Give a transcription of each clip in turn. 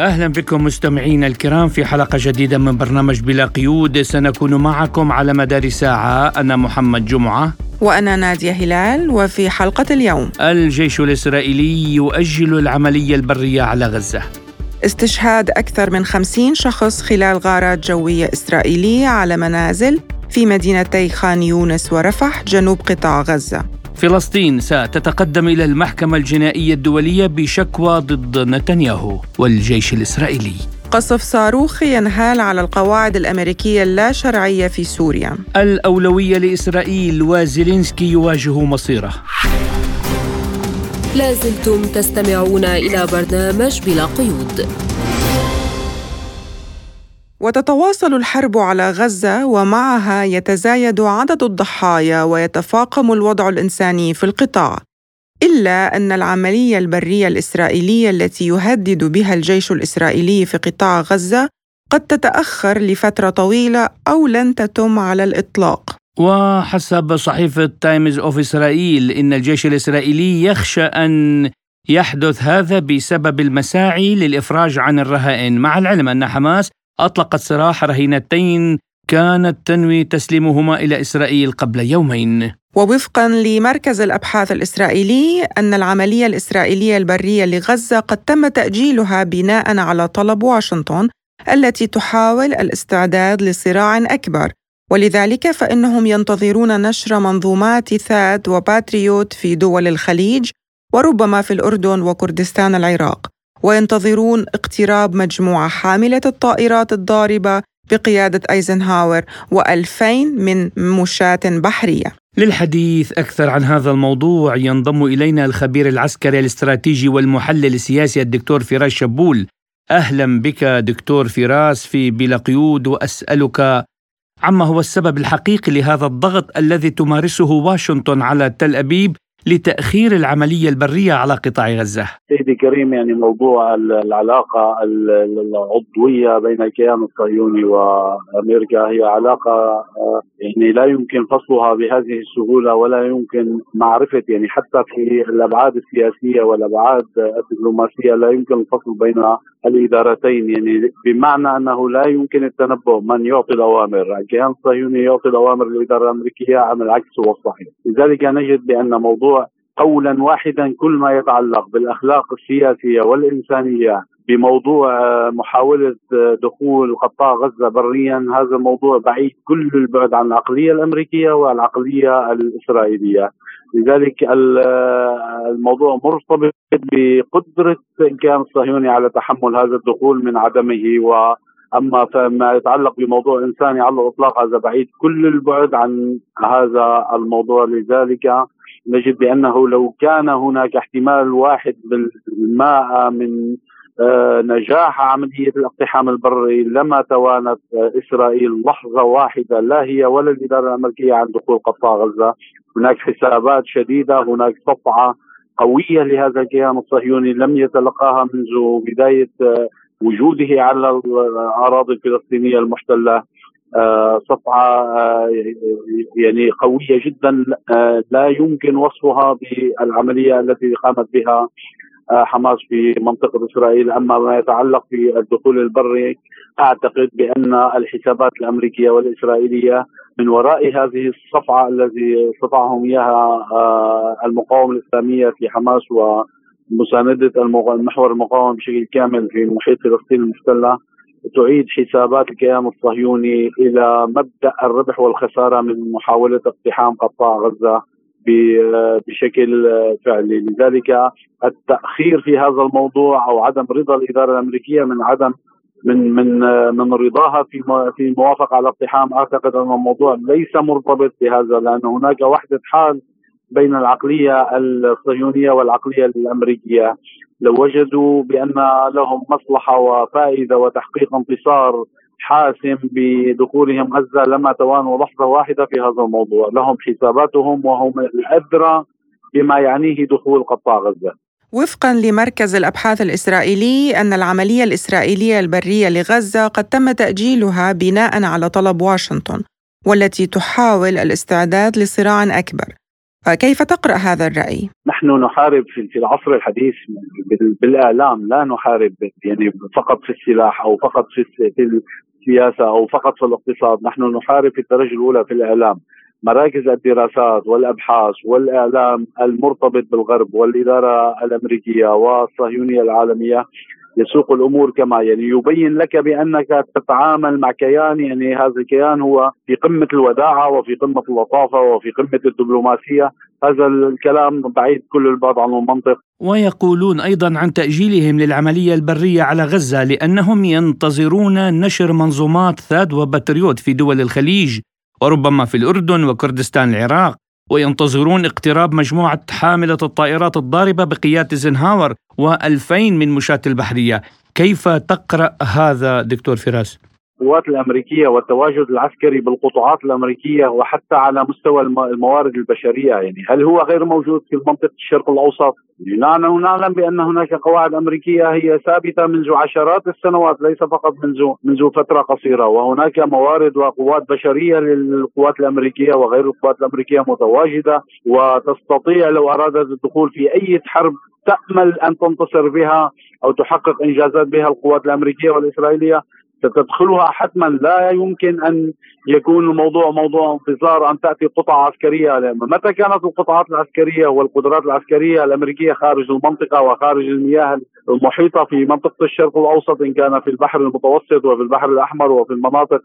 أهلا بكم مستمعينا الكرام في حلقة جديدة من برنامج بلا قيود. سنكون معكم على مدار ساعة. أنا محمد جمعة. وأنا نادية هلال. وفي حلقة اليوم. الجيش الإسرائيلي يؤجل العملية البرية على غزة. استشهاد أكثر من خمسين شخص خلال غارات جوية إسرائيلية على منازل في مدينتي خان يونس ورفح جنوب قطاع غزة. فلسطين ستتقدم إلى المحكمة الجنائية الدولية بشكوى ضد نتنياهو والجيش الإسرائيلي. قصف صاروخ ينهال على القواعد الأمريكية اللا شرعية في سوريا. الأولوية لإسرائيل وزيلينسكي يواجه مصيره. لازلتم تستمعون إلى برنامج بلا قيود. وتتواصل الحرب على غزة ومعها يتزايد عدد الضحايا ويتفاقم الوضع الإنساني في القطاع. إلا أن العملية البرية الإسرائيلية التي يهدد بها الجيش الإسرائيلي في قطاع غزة قد تتأخر لفترة طويلة أو لن تتم على الإطلاق. وحسب صحيفة تايمز أوف إسرائيل إن الجيش الإسرائيلي يخشى أن يحدث هذا بسبب المساعي للإفراج عن الرهائن. مع العلم أن حماس أطلقت سراح رهينتين كانت تنوي تسليمهما إلى إسرائيل قبل يومين. ووفقا لمركز الأبحاث الإسرائيلي أن العملية الإسرائيلية البرية لغزة قد تم تأجيلها بناء على طلب واشنطن التي تحاول الاستعداد لصراع أكبر. ولذلك فإنهم ينتظرون نشر منظومات ثاد وباتريوت في دول الخليج وربما في الأردن وكردستان العراق. وينتظرون اقتراب مجموعة حاملة الطائرات الضاربة بقيادة أيزنهاور و2000 من مشاة بحرية. للحديث أكثر عن هذا الموضوع ينضم إلينا الخبير العسكري الاستراتيجي والمحلل السياسي الدكتور فراس شبول. أهلا بك دكتور فراس في بلا قيود وأسألك عما هو السبب الحقيقي لهذا الضغط الذي تمارسه واشنطن على تل أبيب؟ لتأخير العملية البرية على قطاع غزة. سيدي كريم يعني موضوع العلاقة العضوية بين الكيان الصهيوني وأمريكا هي علاقة يعني لا يمكن فصلها بهذه السهولة ولا يمكن معرفة يعني حتى في الأبعاد السياسية والأبعاد الدبلوماسية لا يمكن الفصل بين الإدارتين يعني بمعنى أنه لا يمكن التنبؤ من يعطي الأوامر. الكيان الصهيوني يعطي الأوامر للإدارة الأمريكية عن العكس هو الصحيح. لذلك نجد بأن موضوع قولا واحدا كل ما يتعلق بالأخلاق السياسية والإنسانية بموضوع محاولة دخول قطاع غزة بريا. هذا الموضوع بعيد كل البعد عن العقلية الأمريكية والعقلية الإسرائيلية. لذلك الموضوع مرتبط بقدرة الكيان الصهيوني على تحمل هذا الدخول من عدمه. و أما فيما يتعلق بموضوع إنساني على الإطلاق هذا بعيد كل البعد عن هذا الموضوع. لذلك نجد بأنه لو كان هناك احتمال واحد بالماء من آه، نجاح عملية الاقتحام البري لما توانت إسرائيل لحظة واحدة لا هي ولا الإدارة الأمريكية عن دخول قطاع غزة. هناك حسابات شديدة هناك صفعة قوية لهذا الكيان الصهيوني لم يتلقاها منذ بداية آه، وجوده على الأراضي الفلسطينية المحتلة. آه، صفعة آه، يعني قوية جدا آه، لا يمكن وصفها بالعملية التي قامت بها حماس في منطقة إسرائيل. أما ما يتعلق في الدخول البري أعتقد بأن الحسابات الأمريكية والإسرائيلية من وراء هذه الصفعة الذي استطاعهم إياها المقاومة الإسلامية في حماس ومساندة المحور المقاومة بشكل كامل في محيط فلسطين المحتلة تعيد حسابات الكيان الصهيوني إلى مبدأ الربح والخسارة من محاولة اقتحام قطاع غزة بشكل فعلي. لذلك التأخير في هذا الموضوع أو عدم رضا الإدارة الأمريكية من عدم من من من رضاها في في الموافقه على اقتحام أعتقد أن الموضوع ليس مرتبط بهذا لأن هناك وحدة حال بين العقلية الصهيونية والعقلية الأمريكية. لو وجدوا بأن لهم مصلحة وفائدة وتحقيق انتصار حاسم بدخولهم غزة لما توانوا لحظة واحدة في هذا الموضوع، لهم حساباتهم وهم الأدرى بما يعنيه دخول قطاع غزة. وفقا لمركز الأبحاث الإسرائيلي أن العملية الإسرائيلية البرية لغزة قد تم تأجيلها بناء على طلب واشنطن والتي تحاول الاستعداد لصراع أكبر. كيف تقرأ هذا الرأي؟ نحن نحارب في العصر الحديث بالإعلام لا نحارب يعني فقط في السلاح أو فقط في السياسة أو فقط في الاقتصاد، نحن نحارب في الدرجة الأولى في الإعلام. مراكز الدراسات والأبحاث والإعلام المرتبط بالغرب والإدارة الأمريكية والصهيونية العالمية يسوق الأمور كما يعني. يبين لك بأنك تتعامل مع كيان يعني هذا الكيان هو في قمة الوداعة وفي قمة اللطافه وفي قمة الدبلوماسية. هذا الكلام بعيد كل البعد عن المنطق. ويقولون أيضا عن تأجيلهم للعملية البرية على غزة لأنهم ينتظرون نشر منظومات ثاد وبتريوت في دول الخليج وربما في الأردن وكردستان العراق. وينتظرون اقتراب مجموعة حاملة الطائرات الضاربة بقيادة زنهاور و2000 من مشاة البحرية كيف تقرأ هذا دكتور فراس؟ القوات الأمريكية والتواجد العسكري بالقطاعات الأمريكية وحتى على مستوى الموارد البشرية يعني. هل هو غير موجود في منطقة الشرق الأوسط؟ نحن نعلم بأن هناك قواعد أمريكية هي ثابتة منذ عشرات السنوات ليس فقط منذ منذ فترة قصيرة. وهناك موارد وقوات بشرية للقوات الأمريكية وغير القوات الأمريكية متواجدة وتستطيع لو أرادت الدخول في أي حرب تأمل أن تنتصر بها أو تحقق إنجازات بها القوات الأمريكية والإسرائيلية. ستدخلها حتما لا يمكن أن يكون الموضوع موضوع انتظار أن تأتي قطعة عسكرية. متى كانت القطعات العسكرية والقدرات العسكرية الأمريكية خارج المنطقة وخارج المياه المحيطة في منطقة الشرق الأوسط إن كان في البحر المتوسط وفي البحر الأحمر وفي المناطق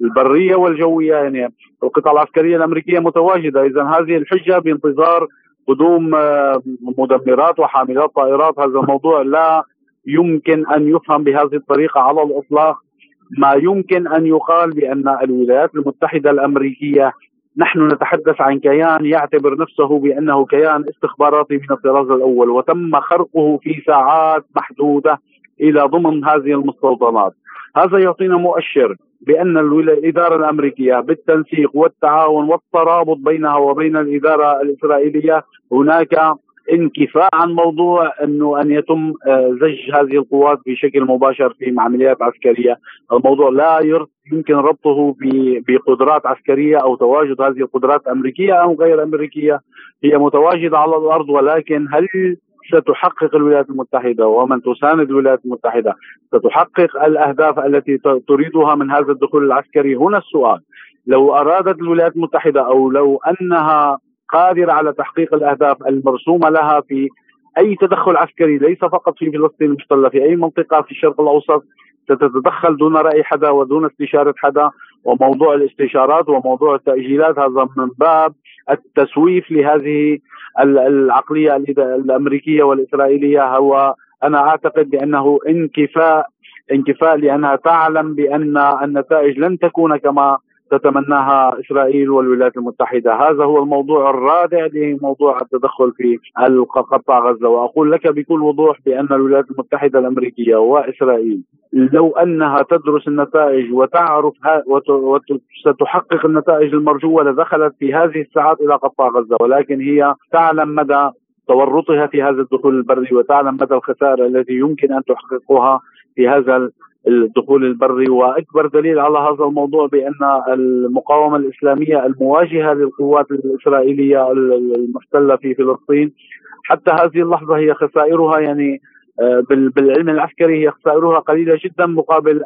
البرية والجوية؟ يعني القطع العسكرية الأمريكية متواجدة. اذا هذه الحجة بانتظار قدوم آه، مدمرات وحاملات طائرات. هذا الموضوع لا يمكن أن يفهم بهذه الطريقة على الإطلاق. ما يمكن أن يقال بأن الولايات المتحدة الأمريكية نحن نتحدث عن كيان يعتبر نفسه بأنه كيان استخباراتي من الطراز الأول وتم خرقه في ساعات محدودة إلى ضمن هذه المستوطنات. هذا يعطينا مؤشر بأن الإدارة الأمريكية بالتنسيق والتعاون والترابط بينها وبين الإدارة الإسرائيلية هناك انكفاء عن موضوع أنه أن يتم آه، زج هذه القوات بشكل مباشر في عمليات عسكرية، الموضوع لا يمكن ربطه بقدرات عسكرية أو تواجد هذه القدرات أمريكية أو غير أمريكية، هي متواجدة على الأرض ولكن هل ستحقق الولايات المتحدة ومن تساند الولايات المتحدة ستحقق الأهداف التي تريدها من هذا الدخول العسكري؟ هنا السؤال. لو أرادت الولايات المتحدة أو لو أنها قادرة على تحقيق الأهداف المرسومة لها في أي تدخل عسكري ليس فقط في فلسطين المحتلة في أي منطقة في الشرق الأوسط. ستتدخل دون رأي حدا ودون استشارة حدا. وموضوع الاستشارات وموضوع التأجيلات هذا من باب التسويف لهذه العقلية الأمريكية والإسرائيلية. هو أنا أعتقد بأنه انكفاء انكفاء لأنها تعلم بأن النتائج لن تكون كما تتمناها إسرائيل والولايات المتحدة، هذا هو الموضوع الرادع لموضوع التدخل في قطاع غزة، وأقول لك بكل وضوح بأن الولايات المتحدة الأمريكية وإسرائيل لو أنها تدرس النتائج وتعرف وستحقق النتائج المرجوة لدخلت في هذه الساعات إلى قطاع غزة، ولكن هي تعلم مدى تورطها في هذا الدخول البري وتعلم مدى الخسائر التي يمكن أن تحققها في هذا الدخول البري. وأكبر دليل على هذا الموضوع بأن المقاومة الإسلامية المواجهة للقوات الإسرائيلية المحتلة في فلسطين حتى هذه اللحظة هي خسائرها يعني آه، بالعلم العسكري هي خسائرها قليلة جدا مقابل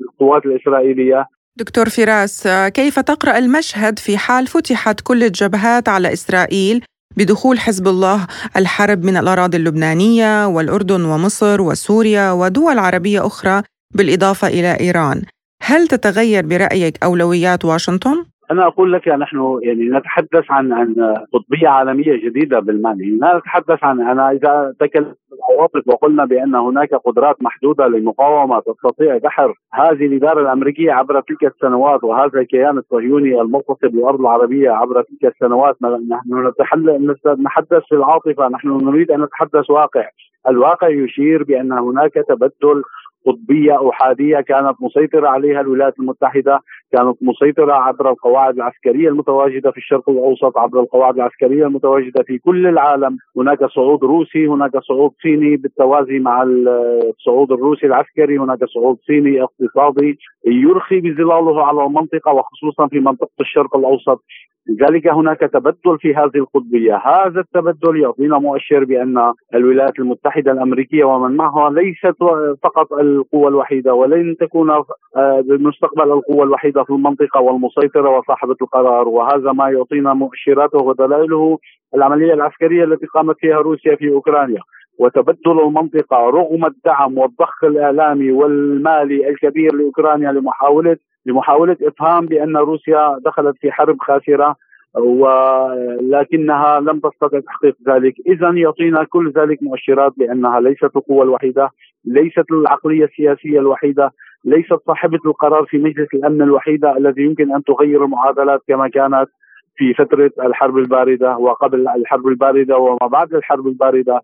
القوات الإسرائيلية. دكتور فراس كيف تقرأ المشهد في حال فتحت كل الجبهات على إسرائيل؟ بدخول حزب الله الحرب من الأراضي اللبنانية والأردن ومصر وسوريا ودول عربية أخرى بالإضافة إلى إيران. هل تتغير برأيك أولويات واشنطن؟ أنا أقول لك نحن يعني نتحدث عن عن قطبيه عالمية جديدة بالمعنى لا نتحدث عن أنا إذا تكلمنا العواطف وقلنا بأن هناك قدرات محدودة للمقاومه تستطيع دحر هذه الإدارة الأمريكية عبر تلك السنوات وهذا الكيان الصهيوني المغتصب للارض العربية عبر تلك السنوات. نحن نتحدث في العاطفة نحن نريد أن نتحدث واقع. الواقع يشير بأن هناك تبدل قطبية احاديه كانت مسيطرة عليها الولايات المتحدة كانت مسيطرة عبر القواعد العسكرية المتواجدة في الشرق الأوسط عبر القواعد العسكرية المتواجدة في كل العالم. هناك صعود روسي هناك صعود صيني بالتوازي مع الصعود الروسي العسكري هناك صعود صيني اقتصادي يرخي بظلاله على المنطقة وخصوصا في منطقة الشرق الأوسط. لذلك هناك تبدل في هذه القطبية، هذا التبدل يعطينا مؤشر بأن الولايات المتحدة الأمريكية ومن معها ليست فقط القوة الوحيدة ولن تكون آه، بالمستقبل القوة الوحيدة في المنطقة والمسيطرة وصاحبة القرار، وهذا ما يعطينا مؤشراته ودلائله العملية العسكرية التي قامت فيها روسيا في أوكرانيا. وتبدل المنطقة رغم الدعم والضخ الإعلامي والمالي الكبير لأوكرانيا لمحاولة لمحاولة إفهام بأن روسيا دخلت في حرب خاسرة ولكنها لم تستطع تحقيق ذلك. إذا يعطينا كل ذلك مؤشرات بأنها ليست القوة الوحيدة. ليست العقلية السياسية الوحيدة ليست صاحبة القرار في مجلس الأمن الوحيدة الذي يمكن أن تغير المعادلات كما كانت في فترة الحرب الباردة وقبل الحرب الباردة وما بعد الحرب الباردة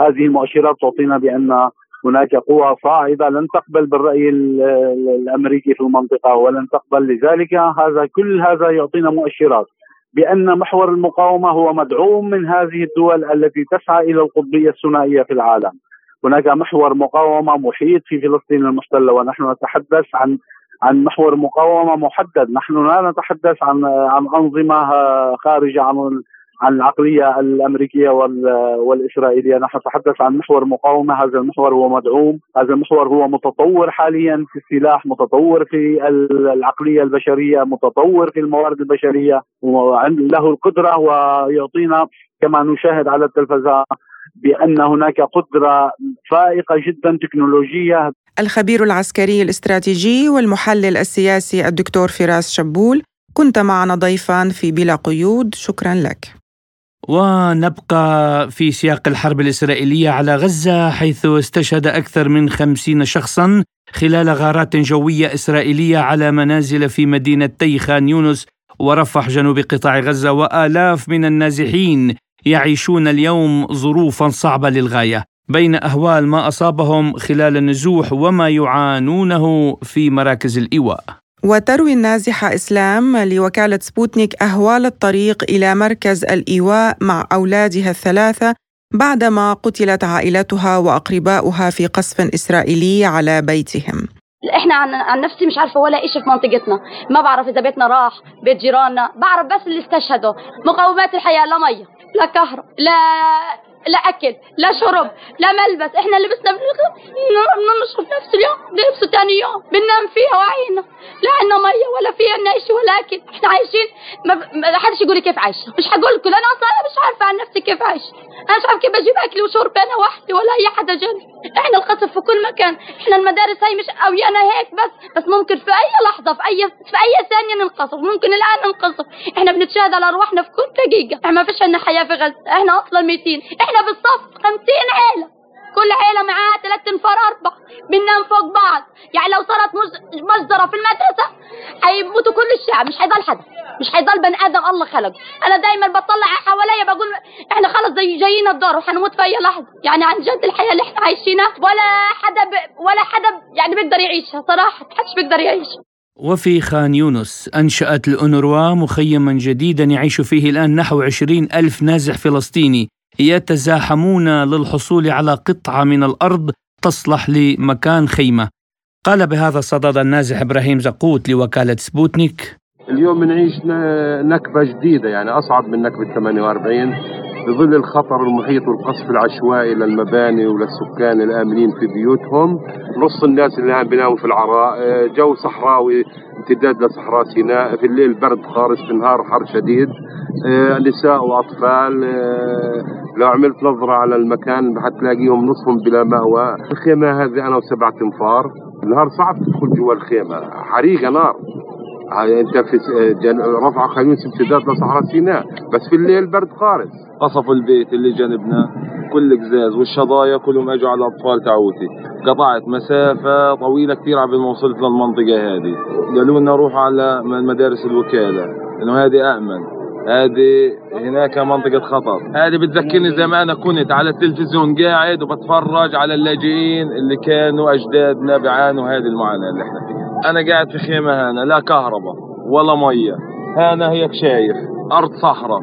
هذه المؤشرات تعطينا بأن هناك قوى صاعدة لن تقبل بالرأي الأمريكي في المنطقة ولن تقبل لذلك هذا كل هذا يعطينا مؤشرات بأن محور المقاومة هو مدعوم من هذه الدول التي تسعى إلى القطبية الثنائية في العالم. هناك محور مقاومة محيط في فلسطين المحتلة ونحن نتحدث عن عن محور مقاومة محدد، نحن لا نتحدث عن عن أنظمة خارجة عن عن العقلية الأمريكية والإسرائيلية، نحن نتحدث عن محور مقاومة، هذا المحور هو مدعوم، هذا المحور هو متطور حاليا في السلاح، متطور في العقلية البشرية، متطور في الموارد البشرية، له القدرة ويعطينا كما نشاهد على التلفزة بأن هناك قدرة فائقة جدا تكنولوجية. الخبير العسكري الاستراتيجي والمحلل السياسي الدكتور فراس شبول كنت معنا ضيفا في بلا قيود. شكرا لك. ونبقى في سياق الحرب الإسرائيلية على غزة حيث استشهد أكثر من خمسين شخصا خلال غارات جوية إسرائيلية على منازل في مدينتي خان يونس ورفح جنوب قطاع غزة وآلاف من النازحين يعيشون اليوم ظروفا صعبة للغاية. بين أهوال ما أصابهم خلال النزوح وما يعانونه في مراكز الإيواء. وتروي النازحة إسلام لوكالة سبوتنيك أهوال الطريق إلى مركز الإيواء مع أولادها الثلاثة بعدما قتلت عائلتها وأقرباؤها في قصف إسرائيلي على بيتهم. إحنا عن, عن نفسي مش عارفة ولا شيء في منطقتنا. ما بعرف إذا بيتنا راح بيت جيراننا بعرف بس اللي استشهدوا مقومات الحياة لا مية. لا كهرباء لا لا أكل لا شرب لا ملبس. إحنا لبسنا بنشرب نفس اليوم بنلبسه ثاني يوم بننام فيها وعينا. لا عندنا مية ولا في عندنا شيء ولا اكل إحنا عايشين ما حدش يقول لي كيف عايشة. مش حقول لكم أنا أصلا مش عارفة عن نفسي كيف عايشة. أنا مش عارفة كيف أجيب أكل وشرب أنا وحدي ولا أي حدا جنبي. إحنا القصف في كل مكان. إحنا المدارس هي مش قويانه هيك بس. بس ممكن في أي لحظة في اي في أي ثانية ننقصف ممكن الآن ننقصف إحنا بنتشاهد على أرواحنا في كل دقيقة. إحنا ما فيش عندنا حياة في غزة إحنا أصلا ميتين. إحنا بالصف خمسين عيلة. كل عيلة معاها ثلاث انفار أربع بننام فوق بعض. يعني لو صارت مجزرة في المدرسة حيموتوا كل الشعب مش حيضل حدا مش حيضل بني آدم. الله خلقه أنا دايما بطلع حواليا بقول إحنا خلص زي جايين الدار وحنموت في أي لحظة. يعني عن جد الحياة اللي إحنا عايشينها ولا حدا ب... ولا حدا يعني بيقدر يعيشها صراحة محدش بيقدر يعيشها وفي خان يونس أنشأت الأونروا مخيما جديدا يعيش فيه الآن نحو عشرين ألف نازح فلسطيني. يتزاحمون للحصول على قطعة من الأرض تصلح لمكان خيمة. قال بهذا الصدد النازح إبراهيم زقوت لوكالة سبوتنيك اليوم بنعيش نكبة جديدة يعني اصعب من نكبة 48 بظل الخطر المحيط والقصف العشوائي للمباني وللسكان الآمنين في بيوتهم. نص الناس اللي الان بيناموا في العراء جو صحراوي امتداد لصحراء سيناء في الليل برد قارس في النهار حر شديد. آه، نساء وأطفال آه، لو عملت نظرة على المكان حتلاقيهم نصهم بلا مأوى. الخيمة هذه أنا وسبعة أنفار. النهار صعب تدخل جوا الخيمة حريقة نار. أنت في رفع خيون امتداد لصحراء سيناء بس في الليل برد قارس قصفوا البيت اللي جنبنا. كل قزاز والشظايا كلهم أجوا على الأطفال تعوتي. قطعت مسافة طويلة كثير عبال ما وصلت للمنطقة هذه. قالوا لنا روحوا على مدارس الوكالة. إنه هذه آمن. هذه هناك منطقة خطر. هذه بتذكرني زي ما أنا كنت على التلفزيون قاعد وبتفرج على اللاجئين اللي كانوا أجدادنا بيعانوا هذه المعاناة اللي إحنا فيها. أنا قاعد في خيمة هنا لا كهرباء ولا مية. هنا هيك شايف أرض صحراء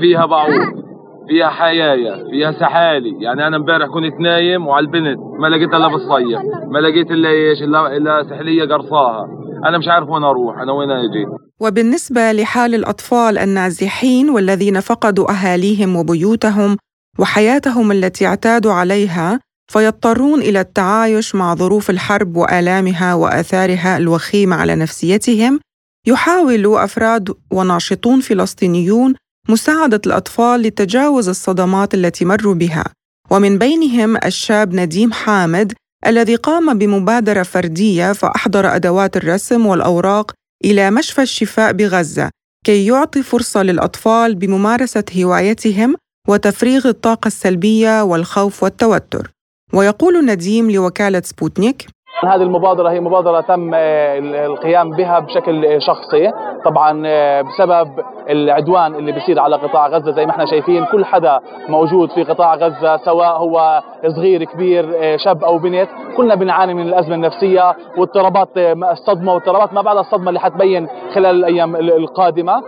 فيها بعوض فيها حيايا فيها سحالي. يعني أنا امبارح كنت نايم وعلى البنت ما لقيت إلا بالصيف ما لقيت إلا إيش إلا, إلا سحلية قرصاها. أنا مش عارف وين أروح أنا وين أجي؟ وبالنسبة لحال الأطفال النازحين والذين فقدوا أهاليهم وبيوتهم وحياتهم التي اعتادوا عليها فيضطرون إلى التعايش مع ظروف الحرب وآلامها وآثارها الوخيمة على نفسيتهم يحاول أفراد وناشطون فلسطينيون مساعدة الأطفال لتجاوز الصدمات التي مروا بها. ومن بينهم الشاب نديم حامد الذي قام بمبادرة فردية فأحضر أدوات الرسم والأوراق إلى مشفى الشفاء بغزة كي يعطي فرصة للأطفال بممارسة هوايتهم وتفريغ الطاقة السلبية والخوف والتوتر. ويقول نديم لوكالة سبوتنيك هذه المبادرة هي مبادرة تم آه، القيام بها بشكل شخصي. طبعا آه، بسبب العدوان اللي بيصير على قطاع غزة زي ما إحنا شايفين كل حدا موجود في قطاع غزة سواء هو صغير كبير آه، شاب أو بنت كلنا بنعاني من الأزمة النفسية واضطرابات الصدمة واضطرابات ما بعد الصدمة اللي حتبين خلال الأيام القادمة.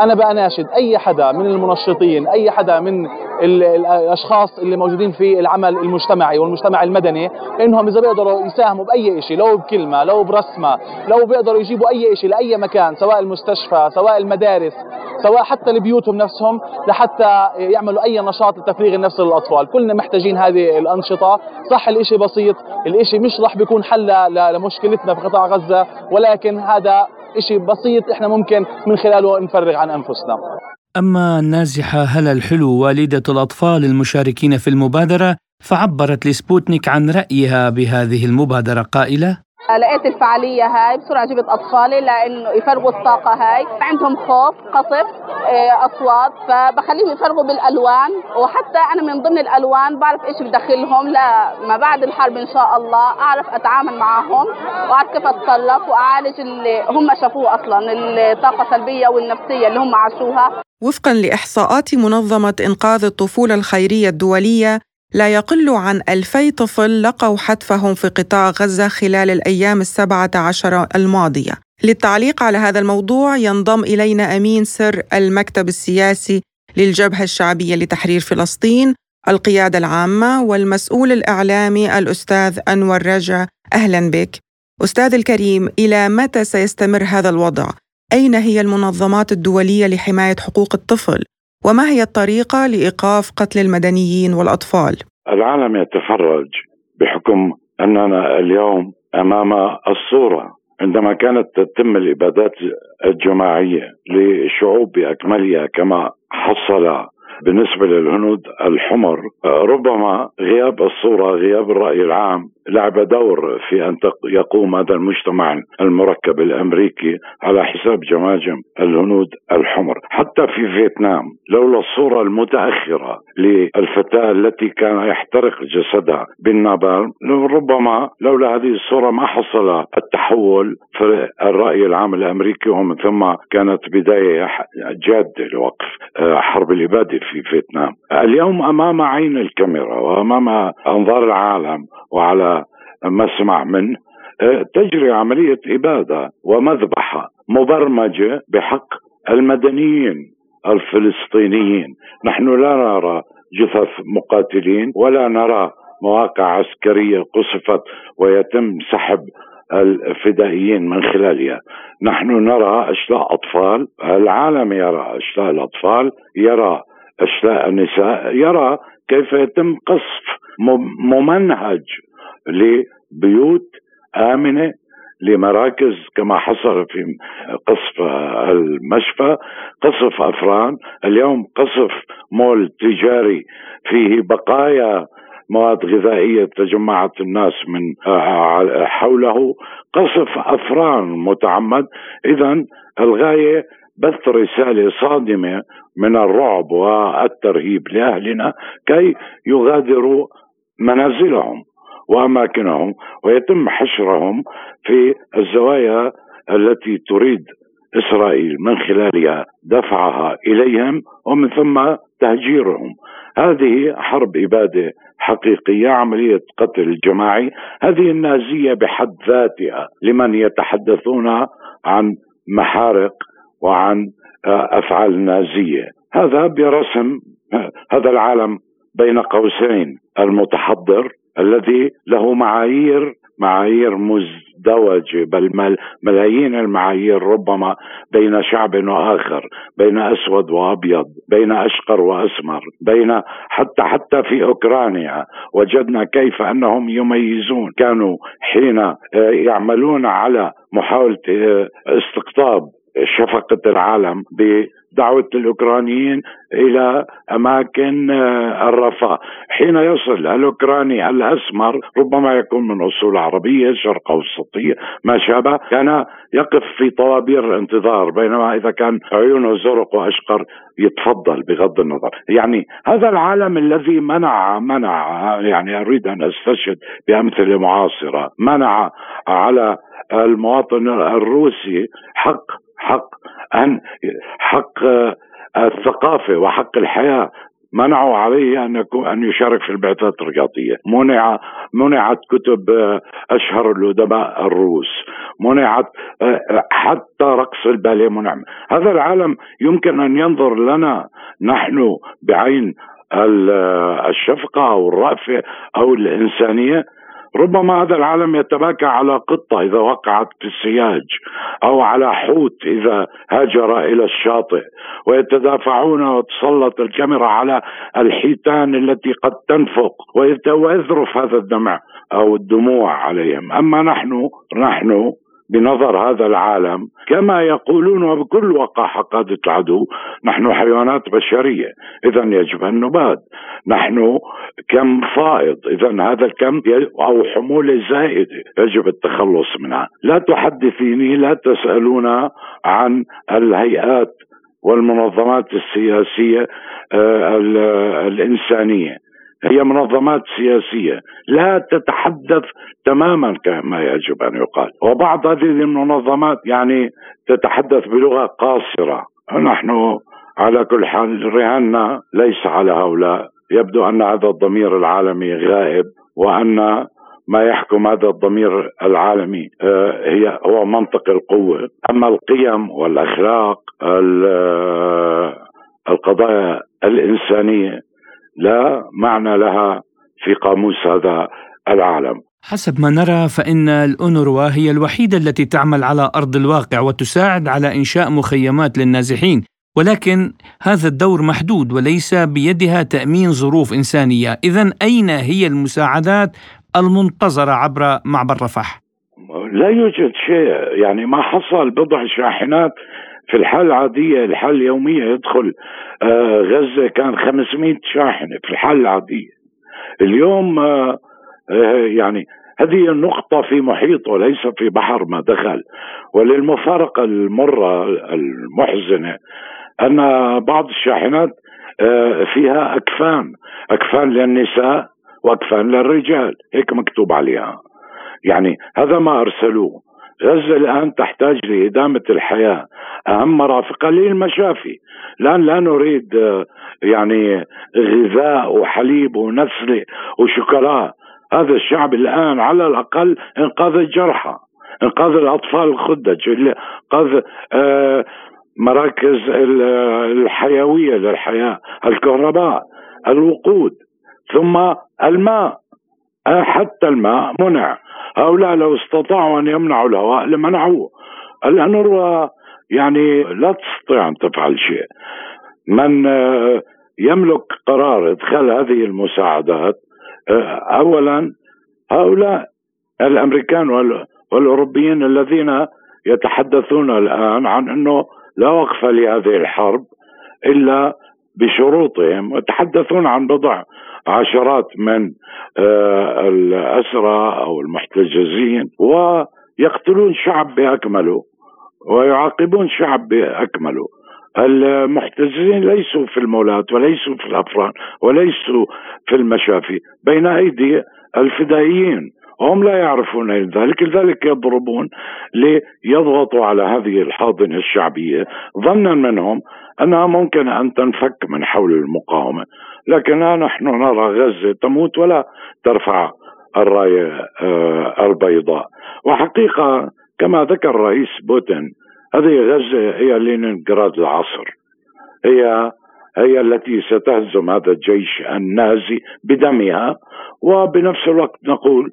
أنا بأناشد أي حدا من المنشطين أي حدا من الأشخاص اللي موجودين في العمل المجتمعي والمجتمع المدني إنهم إذا بيقدروا يساهموا بأي شيء لو بكلمة لو برسمة لو بيقدروا يجيبوا أي شيء لأي مكان سواء المستشفى سواء المدارس سواء حتى لبيوتهم نفسهم لحتى يعملوا أي نشاط لتفريغ النفس للأطفال. كلنا محتاجين هذه الأنشطة. صح الإشي بسيط الإشي مش راح بيكون حل لمشكلتنا في قطاع غزة ولكن هذا إشي بسيط إحنا ممكن من خلاله نفرغ عن أنفسنا. أما النازحة هلا الحلو والدة الأطفال المشاركين في المبادرة؟ فعبرت لسبوتنيك عن رأيها بهذه المبادرة قائلة لقيت الفعالية هاي بسرعة جبت أطفالي لأنه يفرغوا الطاقة هاي. عندهم خوف قصف آه، أصوات فبخليهم يفرغوا بالألوان. وحتى أنا من ضمن الألوان بعرف إيش بدخلهم. لما بعد الحرب إن شاء الله أعرف أتعامل معهم وأعرف كيف أتصرف وأعالج اللي هم شافوه أصلا الطاقة السلبية والنفسية اللي هم عاشوها. وفقا لإحصاءات منظمة إنقاذ الطفولة الخيرية الدولية لا يقل عن ألفي طفل لقوا حتفهم في قطاع غزة خلال الأيام السبعة عشر الماضية للتعليق على هذا الموضوع ينضم إلينا أمين سر المكتب السياسي للجبهة الشعبية لتحرير فلسطين القيادة العامة والمسؤول الإعلامي الأستاذ أنور رجع أهلا بك أستاذ الكريم إلى متى سيستمر هذا الوضع؟ أين هي المنظمات الدولية لحماية حقوق الطفل؟ وما هي الطريقة لإيقاف قتل المدنيين والأطفال؟ العالم يتفرج بحكم أننا اليوم أمام الصورة عندما كانت تتم الإبادات الجماعية لشعوب بأكملها كما حصل بالنسبة للهنود الحمر ربما غياب الصورة غياب الرأي العام لعب دور في أن يقوم هذا المجتمع المركب الأمريكي على حساب جماجم الهنود الحمر، حتى في فيتنام لولا الصورة المتأخرة للفتاة التي كان يحترق جسدها بالنابالم ربما لولا هذه الصورة ما حصل التحول في الرأي العام الأمريكي ومن ثم كانت بداية جادة لوقف آه، حرب الاباده في فيتنام. اليوم أمام عين الكاميرا وأمام أنظار العالم وعلى مسمع منه آه، تجري عملية إبادة ومذبحة مبرمجة بحق المدنيين الفلسطينيين. نحن لا نرى جثث مقاتلين ولا نرى مواقع عسكرية قصفت ويتم سحب الفدائيين من خلالها. نحن نرى أشلاء أطفال العالم يرى أشلاء الأطفال يرى أشلاء النساء يرى كيف يتم قصف ممنهج لبيوت آمنة لمراكز كما حصل في قصف المشفى قصف افران اليوم قصف مول تجاري فيه بقايا مواد غذائية تجمعت الناس من حوله قصف افران متعمد. اذا الغاية بث رسالة صادمة من الرعب والترهيب لأهلنا كي يغادروا منازلهم. واماكنهم ويتم حشرهم في الزوايا التي تريد إسرائيل من خلالها دفعها إليهم ومن ثم تهجيرهم. هذه حرب إبادة حقيقية عملية قتل جماعي. هذه النازية بحد ذاتها لمن يتحدثون عن محارق وعن أفعال نازية. هذا برسم هذا العالم بين قوسين المتحضر الذي له معايير معايير مزدوجة بل ملايين المعايير ربما بين شعب وآخر بين أسود وأبيض بين أشقر وأسمر بين حتى حتى في أوكرانيا. وجدنا كيف أنهم يميزون. كانوا حين آه، يعملون على محاولة آه، استقطاب شفقة العالم بدعوة الأوكرانيين إلى أماكن آه، الرفاه. حين يصل الأوكراني الأسمر ربما يكون من أصول عربية شرق أوسطية ما شابه كان يقف في طوابير الانتظار بينما إذا كان عيونه زرق وأشقر يتفضل بغض النظر. يعني هذا العالم الذي منع منع يعني أريد أن أستشهد بأمثلة معاصرة منع على المواطن الروسي حق حق أن حق الثقافة وحق الحياة منعوا عليه أن يكون أن يشارك في البعثات الرياضية، منع منعت كتب أشهر الأدباء الروس، منعت حتى رقص الباليه منع، هذا العالم يمكن أن ينظر لنا نحن بعين الشفقة أو الرأفه أو الإنسانية ربما هذا العالم يتباكى على قطة إذا وقعت في السياج أو على حوت إذا هاجر إلى الشاطئ ويتدافعون وتسلط الكاميرا على الحيتان التي قد تنفق ويذرف هذا الدمع أو الدموع عليهم. أما نحن نحن بنظر هذا العالم كما يقولون وبكل وقاحة قادة العدو نحن حيوانات بشرية إذا يجب أن نباد نحن كم فائض إذا هذا الكم أو حمولة زائدة يجب التخلص منها. لا تحدثيني لا تسألون عن الهيئات والمنظمات السياسية آه، الإنسانية. هي منظمات سياسية لا تتحدث تماما كما يجب أن يقال. وبعض هذه المنظمات يعني تتحدث بلغة قاصرة. نحن على كل حال رهاننا ليس على هؤلاء. يبدو أن هذا الضمير العالمي غائب وأن ما يحكم هذا الضمير العالمي آه، هي هو منطق القوة. أما القيم والأخلاق آه، القضايا الإنسانية لا معنى لها في قاموس هذا العالم. حسب ما نرى فإن الأونروا هي الوحيدة التي تعمل على أرض الواقع وتساعد على إنشاء مخيمات للنازحين. ولكن هذا الدور محدود وليس بيدها تأمين ظروف إنسانية. إذا أين هي المساعدات المنتظرة عبر معبر رفح؟ لا يوجد شيء. يعني ما حصل بضع شاحنات في الحالة العادية الحالة اليومية يدخل آه، غزة كان 500 شاحنة في الحالة العادية. اليوم آه، آه، يعني هذه النقطة في محيط وليس في بحر ما دخل. وللمفارقة المرة المحزنة أن بعض الشاحنات فيها أكفان أكفان للنساء وأكفان للرجال. هيك مكتوب عليها. يعني هذا ما أرسلوه. غزة الآن تحتاج لإدامة الحياة. أهم مرافقها للمشافي. الآن لا نريد آه، يعني غذاء وحليب ونسلة وشوكولا هذا الشعب الآن على الأقل إنقاذ الجرحى إنقاذ الأطفال الخدج إنقاذ آه، مراكز الحيوية للحياة الكهرباء الوقود ثم الماء. آه، حتى الماء منع. هؤلاء لو استطاعوا أن يمنعوا الهواء لمنعوه. الأنروا يعني لا تستطيع أن تفعل شيء. من آه، يملك قرار إدخال هذه المساعدات آه، أولا هؤلاء الأمريكان والأوروبيين الذين يتحدثون الآن عن أنه لا وقف لهذه الحرب إلا بشروطهم ويتحدثون عن بضع عشرات من آه، الأسرى أو المحتجزين ويقتلون شعب بأكمله ويعاقبون شعب بأكمله. المحتجزين ليسوا في المولات وليسوا في الأفران وليسوا في المشافي بين أيدي الفدائيين. هم لا يعرفون ذلك لذلك يضربون ليضغطوا على هذه الحاضنة الشعبية. ظنا منهم أنها ممكن أن تنفك من حول المقاومة لكن نحن نرى غزة تموت ولا ترفع الراية آه، البيضاء. وحقيقة كما ذكر الرئيس بوتين هذه غزة هي لينينغراد العصر. هي هي التي ستهزم هذا الجيش النازي بدمها وبنفس الوقت نقول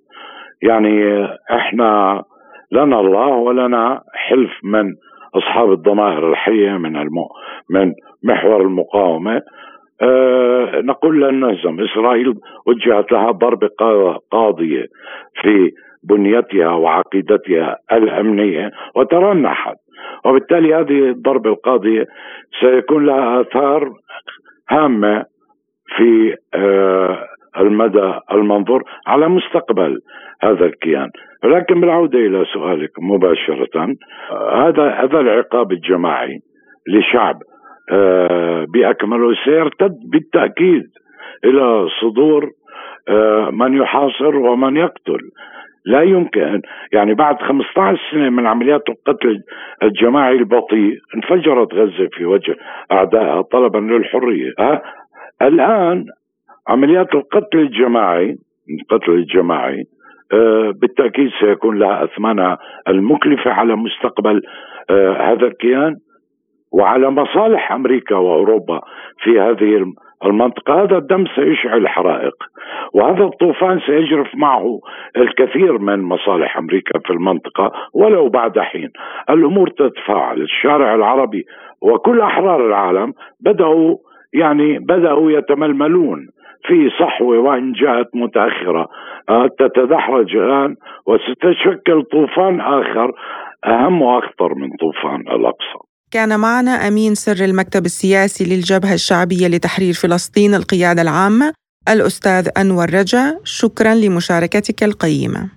يعني إحنا لنا الله ولنا حلف من أصحاب الضمائر الحية من المو من محور المقاومة. أه نقول لن نهزم إسرائيل وجهت لها ضربه قاضية في بنيتها وعقيدتها الأمنية وترنحت. وبالتالي هذه الضربة القاضية سيكون لها آثار هامة في أه المدى المنظور على مستقبل هذا الكيان. ولكن بالعودة إلى سؤالك مباشرة هذا هذا العقاب الجماعي لشعب آه، بأكمله سيرتد بالتأكيد إلى صدور آه، من يحاصر ومن يقتل. لا يمكن. يعني بعد 15 سنة من عمليات القتل الجماعي البطيء انفجرت غزة في وجه أعدائها طلبا للحرية الآن عمليات القتل الجماعي القتل الجماعي آه، بالتأكيد سيكون لها اثمانها المكلفة على مستقبل آه، هذا الكيان. وعلى مصالح أمريكا وأوروبا في هذه المنطقة هذا الدم سيشعل حرائق وهذا الطوفان سيجرف معه الكثير من مصالح أمريكا في المنطقة ولو بعد حين. الأمور تتفاعل. الشارع العربي وكل أحرار العالم بدأوا يعني بدأوا يتململون. في صحوة وإن جاءت متأخرة. آه، تتدحرج الآن وستشكل طوفان آخر أهم وأخطر من طوفان الأقصى. كان معنا أمين سر المكتب السياسي للجبهة الشعبية لتحرير فلسطين القيادة العامة الأستاذ أنور رجا. شكرا لمشاركتك القيمة.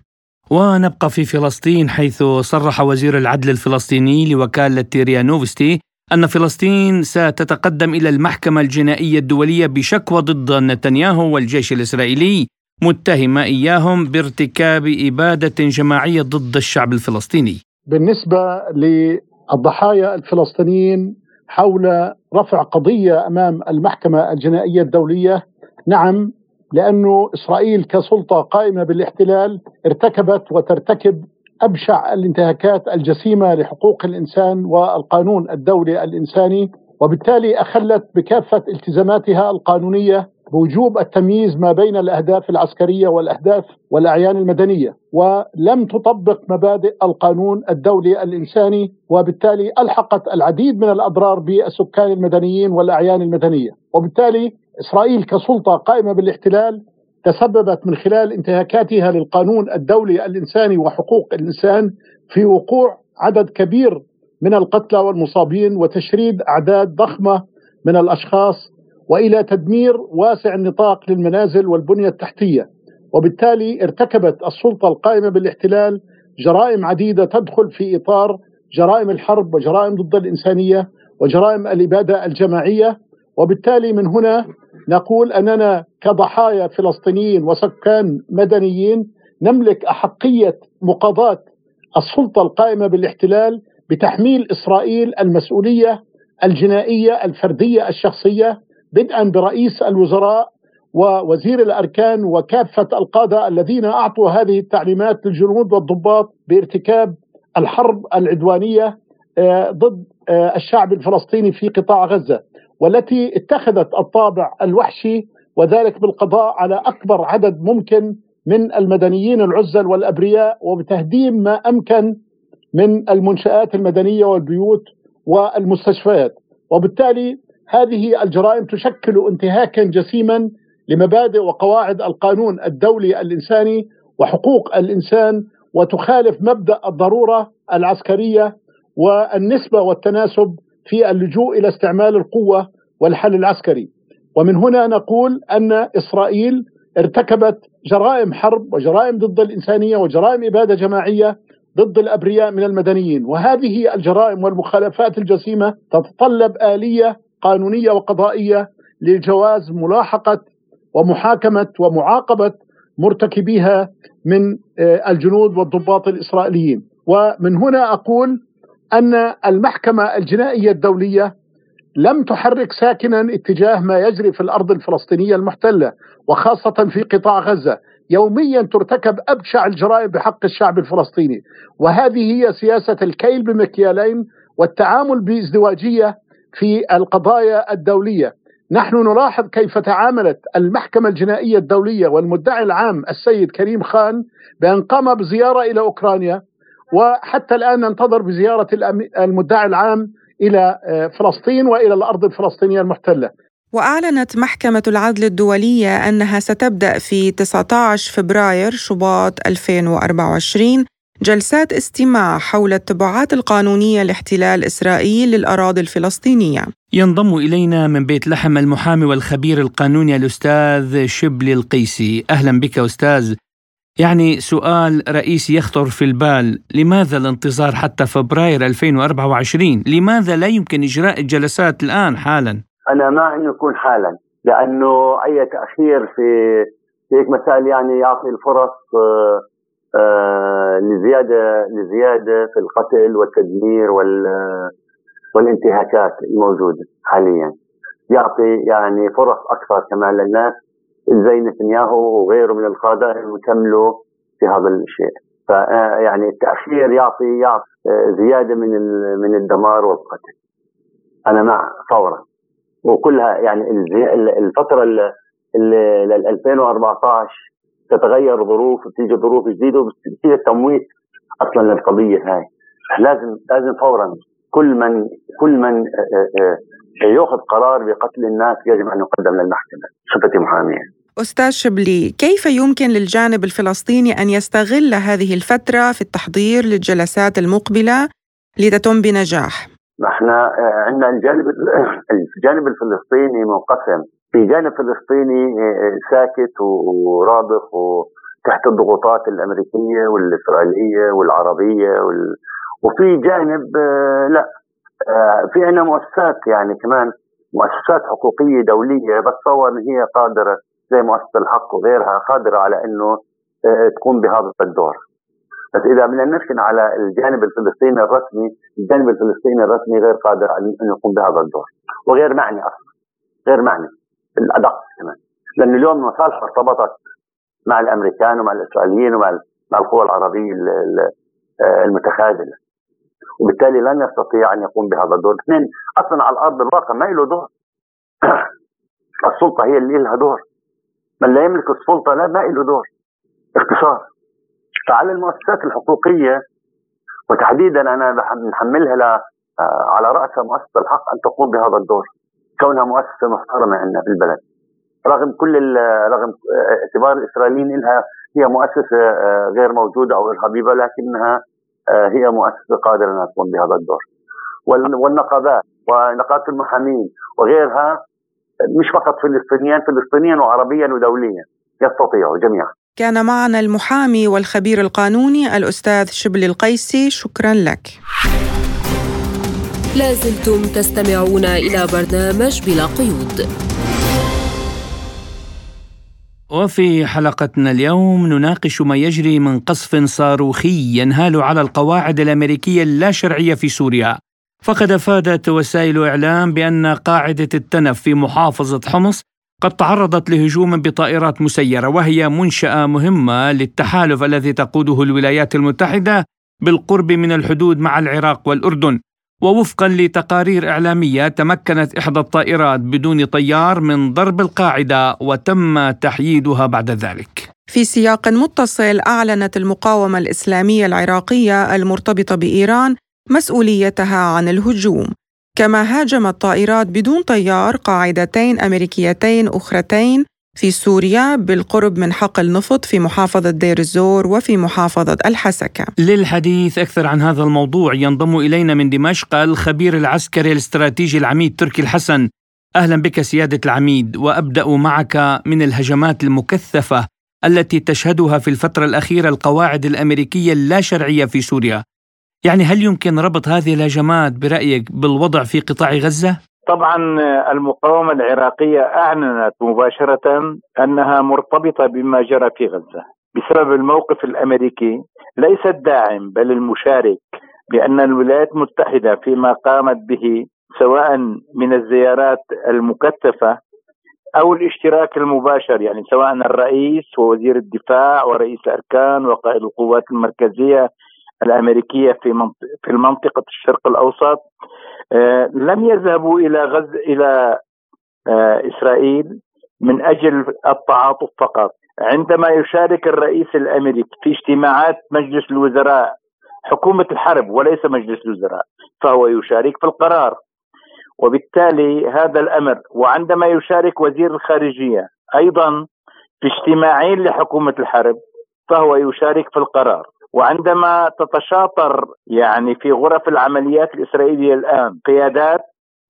ونبقى في فلسطين حيث صرح وزير العدل الفلسطيني لوكالة تيريا نوفستي أن فلسطين ستتقدم إلى المحكمة الجنائية الدولية بشكوى ضد نتنياهو والجيش الإسرائيلي متهمة إياهم بارتكاب إبادة جماعية ضد الشعب الفلسطيني. بالنسبة للضحايا الفلسطينيين حول رفع قضية أمام المحكمة الجنائية الدولية نعم لأنه إسرائيل كسلطة قائمة بالاحتلال ارتكبت وترتكب أبشع الانتهاكات الجسيمة لحقوق الإنسان والقانون الدولي الإنساني وبالتالي أخلت بكافة التزاماتها القانونية بوجوب التمييز ما بين الأهداف العسكرية والأهداف والأعيان المدنية. ولم تطبق مبادئ القانون الدولي الإنساني وبالتالي ألحقت العديد من الأضرار بالسكان المدنيين والأعيان المدنية. وبالتالي إسرائيل كسلطة قائمة بالاحتلال تسببت من خلال انتهاكاتها للقانون الدولي الإنساني وحقوق الإنسان في وقوع عدد كبير من القتلى والمصابين وتشريد أعداد ضخمة من الأشخاص وإلى تدمير واسع النطاق للمنازل والبنية التحتية. وبالتالي ارتكبت السلطة القائمة بالاحتلال جرائم عديدة تدخل في إطار جرائم الحرب وجرائم ضد الإنسانية وجرائم الإبادة الجماعية. وبالتالي من هنا نقول أننا كضحايا فلسطينيين وسكان مدنيين نملك أحقية مقاضاة السلطة القائمة بالاحتلال بتحميل إسرائيل المسؤولية الجنائية الفردية الشخصية بدءا برئيس الوزراء ووزير الأركان وكافة القادة الذين أعطوا هذه التعليمات للجنود والضباط بارتكاب الحرب العدوانية آه، ضد آه، الشعب الفلسطيني في قطاع غزة. والتي اتخذت الطابع الوحشي وذلك بالقضاء على أكبر عدد ممكن من المدنيين العزل والأبرياء وبتهديم ما أمكن من المنشآت المدنية والبيوت والمستشفيات. وبالتالي هذه الجرائم تشكل انتهاكا جسيما لمبادئ وقواعد القانون الدولي الإنساني وحقوق الإنسان وتخالف مبدأ الضرورة العسكرية والنسبة والتناسب في اللجوء إلى استعمال القوة والحل العسكري. ومن هنا نقول أن إسرائيل ارتكبت جرائم حرب وجرائم ضد الإنسانية وجرائم إبادة جماعية ضد الأبرياء من المدنيين. وهذه الجرائم والمخالفات الجسيمة تتطلب آلية قانونية وقضائية لجواز ملاحقة ومحاكمة ومعاقبة مرتكبيها من آه، الجنود والضباط الإسرائيليين. ومن هنا أقول أن المحكمة الجنائية الدولية لم تحرك ساكنا اتجاه ما يجري في الأرض الفلسطينية المحتلة وخاصة في قطاع غزة. يوميا ترتكب أبشع الجرائم بحق الشعب الفلسطيني. وهذه هي سياسة الكيل بمكيالين والتعامل بازدواجية في القضايا الدولية. نحن نلاحظ كيف تعاملت المحكمة الجنائية الدولية والمدعي العام السيد كريم خان بأن قام بزيارة إلى أوكرانيا وحتى الآن ننتظر بزيارة المدعي العام إلى آه، فلسطين وإلى الأرض الفلسطينية المحتلة. وأعلنت محكمة العدل الدولية أنها ستبدأ في 19 فبراير شباط 2024 جلسات استماع حول التبعات القانونية لاحتلال إسرائيل للأراضي الفلسطينية. ينضم إلينا من بيت لحم المحامي والخبير القانوني الأستاذ شبلي القيسي. أهلا بك أستاذ. يعني سؤال رئيسي يخطر في البال لماذا الانتظار حتى فبراير 2024 لماذا لا يمكن إجراء الجلسات الآن حالا؟ أنا مع أنه يكون حالا لأنه أي تأخير في في هيك مسائل يعني يعطي الفرص آه، آه، لزيادة لزيادة في القتل والتدمير وال والانتهاكات الموجودة حاليا. يعطي يعني فرص أكثر كمان للناس. زي نتنياهو وغيره من القادة يكملوا في هذا الشيء. فيعني التأخير يعطي يعطي زيادة من من الدمار والقتل. أنا مع فورا. وكلها يعني الفترة ال 2014 تتغير ظروف وتيجي ظروف جديدة وبتصير تمويت أصلا للقضية هاي. لازم لازم فورا كل من كل من آه، آه، آه، يأخذ قرار بقتل الناس يجب أن يقدم للمحكمة. صفتي محامية أستاذ شبلي كيف يمكن للجانب الفلسطيني أن يستغل هذه الفترة في التحضير للجلسات المقبلة لتتم بنجاح؟ إحنا عندنا الجانب الجانب الفلسطيني منقسم في جانب فلسطيني آه، آه، ساكت ورابخ وتحت الضغوطات الأمريكية والإسرائيلية والعربية وال... وفي جانب آه، لا في عندنا مؤسسات يعني كمان مؤسسات حقوقية دولية بتصور ان هي قادرة زي مؤسسة الحق وغيرها قادرة على إنه تقوم بهذا الدور. بس إذا بدنا نركن على الجانب الفلسطيني الرسمي الجانب الفلسطيني الرسمي غير قادر على إنه يقوم بهذا الدور. وغير معني أصلا غير معني الادق كمان. لأنه اليوم المصالح ارتبطت مع الأمريكان ومع الإسرائيليين ومع مع القوى العربية آه، المتخاذلة. وبالتالي لن يستطيع أن يقوم بهذا الدور. اثنين أصلا على الأرض الواقع ما له دور. السلطة هي اللي لها دور. من لا يملك السلطة لا ما له دور. اختصار. فعلى المؤسسات الحقوقية وتحديدا أنا بنحملها آه، على راسها مؤسسة الحق أن تقوم بهذا الدور. كونها مؤسسة محترمة عندنا في البلد. رغم كل رغم اعتبار الإسرائيليين لها هي مؤسسة آه، غير موجودة أو حبيبة لكنها آه، هي مؤسسة قادرة انها تقوم بهذا الدور. والنقابات ونقابة المحامين وغيرها مش فقط فلسطينيا فلسطينيا وعربيا ودوليا. يستطيعوا جميعا. كان معنا المحامي والخبير القانوني الأستاذ شبلي القيسي. شكرا لك. لازلتم تستمعون إلى برنامج بلا قيود. وفي حلقتنا اليوم نناقش ما يجري من قصف صاروخي ينهال على القواعد الأمريكية اللا شرعية في سوريا. فقد افادت وسائل إعلام بأن قاعدة التنف في محافظة حمص قد تعرضت لهجوم بطائرات مسيرة وهي منشأة مهمة للتحالف الذي تقوده الولايات المتحدة بالقرب من الحدود مع العراق والأردن. ووفقا لتقارير إعلامية تمكنت إحدى الطائرات بدون طيار من ضرب القاعدة وتم تحييدها بعد ذلك. في سياق متصل أعلنت المقاومة الإسلامية العراقية المرتبطة بإيران مسؤوليتها عن الهجوم كما هاجمت طائرات بدون طيار قاعدتين أمريكيتين أخرتين في سوريا بالقرب من حقل نفط في محافظة دير الزور وفي محافظة الحسكة للحديث أكثر عن هذا الموضوع ينضم إلينا من دمشق الخبير العسكري الاستراتيجي العميد تركي الحسن. أهلا بك سيادة العميد وأبدأ معك من الهجمات المكثفة التي تشهدها في الفترة الأخيرة القواعد الأمريكية اللا شرعية في سوريا. يعني هل يمكن ربط هذه الهجمات برأيك بالوضع في قطاع غزة؟ طبعا المقاومة العراقية أعلنت مباشرة أنها مرتبطة بما جرى في غزة بسبب الموقف الأمريكي ليس الداعم بل المشارك بأن الولايات المتحدة فيما قامت به سواء من الزيارات المكثفة أو الاشتراك المباشر يعني سواء الرئيس ووزير الدفاع ورئيس الأركان وقائد القوات المركزية الأمريكية في في المنطقة الشرق الأوسط لم يذهبوا إلى غزة إلى آه، إسرائيل من أجل التعاطف فقط. عندما يشارك الرئيس الأمريكي في اجتماعات مجلس الوزراء حكومة الحرب وليس مجلس الوزراء فهو يشارك في القرار. وبالتالي هذا الأمر وعندما يشارك وزير الخارجية أيضا في اجتماعين لحكومة الحرب فهو يشارك في القرار. وعندما تتشاطر يعني في غرف العمليات الإسرائيلية الآن قيادات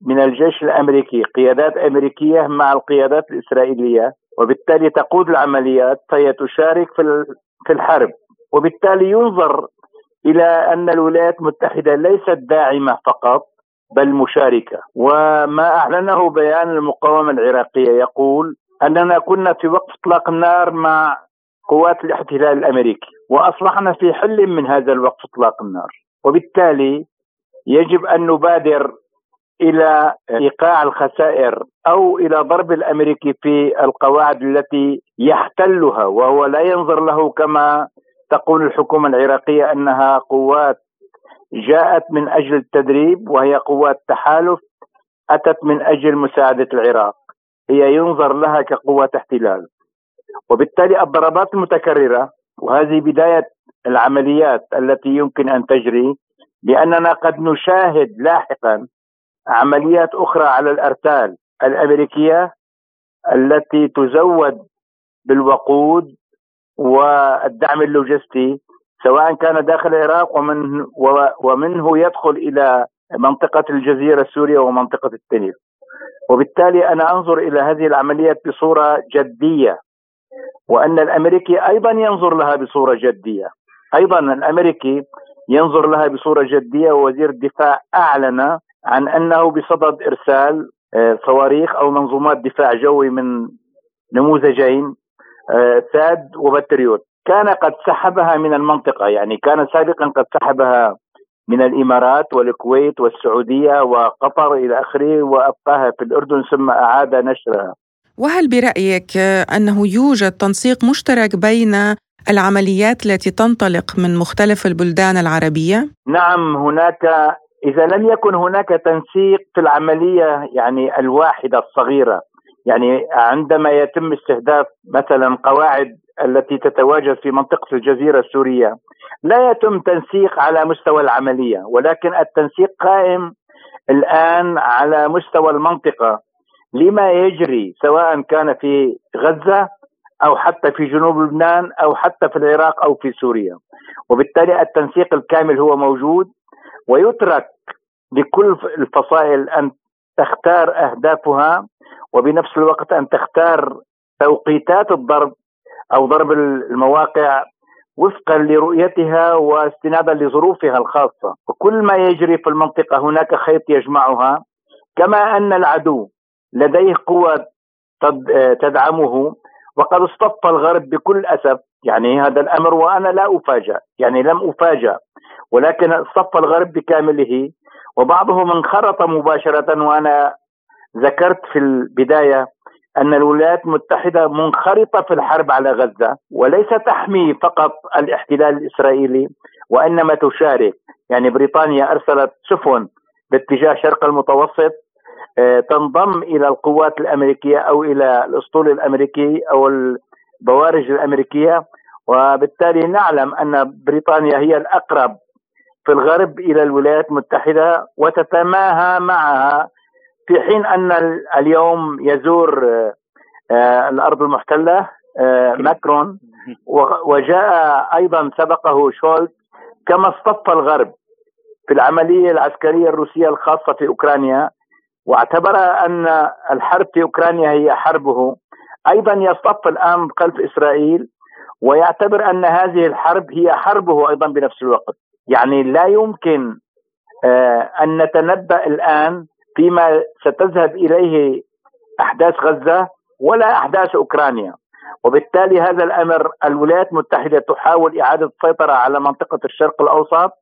من الجيش الأمريكي قيادات أمريكية مع القيادات الإسرائيلية وبالتالي تقود العمليات فهي تشارك في في الحرب. وبالتالي ينظر إلى أن الولايات المتحدة ليست داعمة فقط بل مشاركة. وما أعلنه بيان المقاومة العراقية يقول أننا كنا في وقف إطلاق النار مع قوات الاحتلال الأمريكي وأصبحنا في حل من هذا الوقف إطلاق النار. وبالتالي يجب أن نبادر إلى إيقاع الخسائر أو إلى ضرب الأمريكي في القواعد التي يحتلها وهو لا ينظر له كما تقول الحكومة العراقية أنها قوات جاءت من أجل التدريب وهي قوات تحالف أتت من أجل مساعدة العراق. هي ينظر لها كقوة احتلال. وبالتالي الضربات المتكررة وهذه بداية العمليات التي يمكن أن تجري لاننا قد نشاهد لاحقا عمليات أخرى على الأرتال الأمريكية التي تزود بالوقود والدعم اللوجستي سواء كان داخل العراق ومن ومنه يدخل إلى منطقة الجزيرة السورية ومنطقة التنير وبالتالي أنا أنظر إلى هذه العمليات بصورة جدية. وأن الأمريكي أيضا ينظر لها بصورة جدية. أيضا الأمريكي ينظر لها بصورة جدية ووزير الدفاع أعلن عن أنه بصدد إرسال آه، صواريخ أو منظومات دفاع جوي من نموذجين ثاد آه، وبتريوت كان قد سحبها من المنطقة يعني كان سابقا قد سحبها من الإمارات والكويت والسعودية وقطر إلى آخره وأبقاها في الأردن ثم أعاد نشرها. وهل برأيك أنه يوجد تنسيق مشترك بين العمليات التي تنطلق من مختلف البلدان العربية؟ نعم هناك إذا لم يكن هناك تنسيق في العملية يعني الواحدة الصغيرة يعني عندما يتم استهداف مثلا قواعد التي تتواجد في منطقة الجزيرة السورية لا يتم تنسيق على مستوى العملية ولكن التنسيق قائم الآن على مستوى المنطقة لما يجري سواء كان في غزة أو حتى في جنوب لبنان أو حتى في العراق أو في سوريا. وبالتالي التنسيق الكامل هو موجود ويترك لكل الفصائل أن تختار أهدافها وبنفس الوقت أن تختار توقيتات الضرب أو ضرب المواقع وفقا لرؤيتها واستنادا لظروفها الخاصة. وكل ما يجري في المنطقة هناك خيط يجمعها كما أن العدو لديه قوة تدعمه. وقد اصطف الغرب بكل أسف. يعني هذا الأمر وأنا لا أفاجأ. يعني لم أفاجأ. ولكن اصطف الغرب بكامله. وبعضهم انخرط مباشرة. وأنا ذكرت في البداية أن الولايات المتحدة منخرطة في الحرب على غزة. وليس تحمي فقط الاحتلال الإسرائيلي. وإنما تشارك. يعني بريطانيا أرسلت سفن باتجاه شرق المتوسط. تنضم إلى القوات الأمريكية أو إلى الأسطول الأمريكي أو البوارج الأمريكية. وبالتالي نعلم أن بريطانيا هي الأقرب في الغرب إلى الولايات المتحدة وتتماهى معها في حين أن اليوم يزور آه، الأرض المحتلة آه، ماكرون. وجاء أيضا سبقه شولت كما اصطف الغرب في العملية العسكرية الروسية الخاصة في أوكرانيا. واعتبر أن الحرب في أوكرانيا هي حربه. أيضا يصطف الان خلف إسرائيل ويعتبر أن هذه الحرب هي حربه أيضا بنفس الوقت. يعني لا يمكن آه، أن نتنبأ الآن فيما ستذهب إليه أحداث غزة ولا أحداث أوكرانيا. وبالتالي هذا الأمر الولايات المتحدة تحاول إعادة السيطرة على منطقة الشرق الأوسط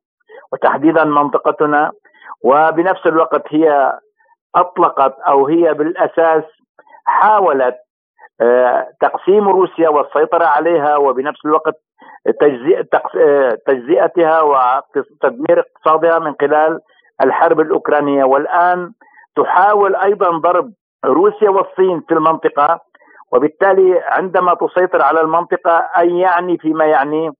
وتحديدا منطقتنا وبنفس الوقت هي أطلقت أو هي بالأساس حاولت آه، تقسيم روسيا والسيطرة عليها وبنفس الوقت آه، تجزئتها وتدمير اقتصادها من خلال الحرب الأوكرانية. والآن تحاول أيضا ضرب روسيا والصين في المنطقة وبالتالي عندما تسيطر على المنطقة اي يعني فيما يعني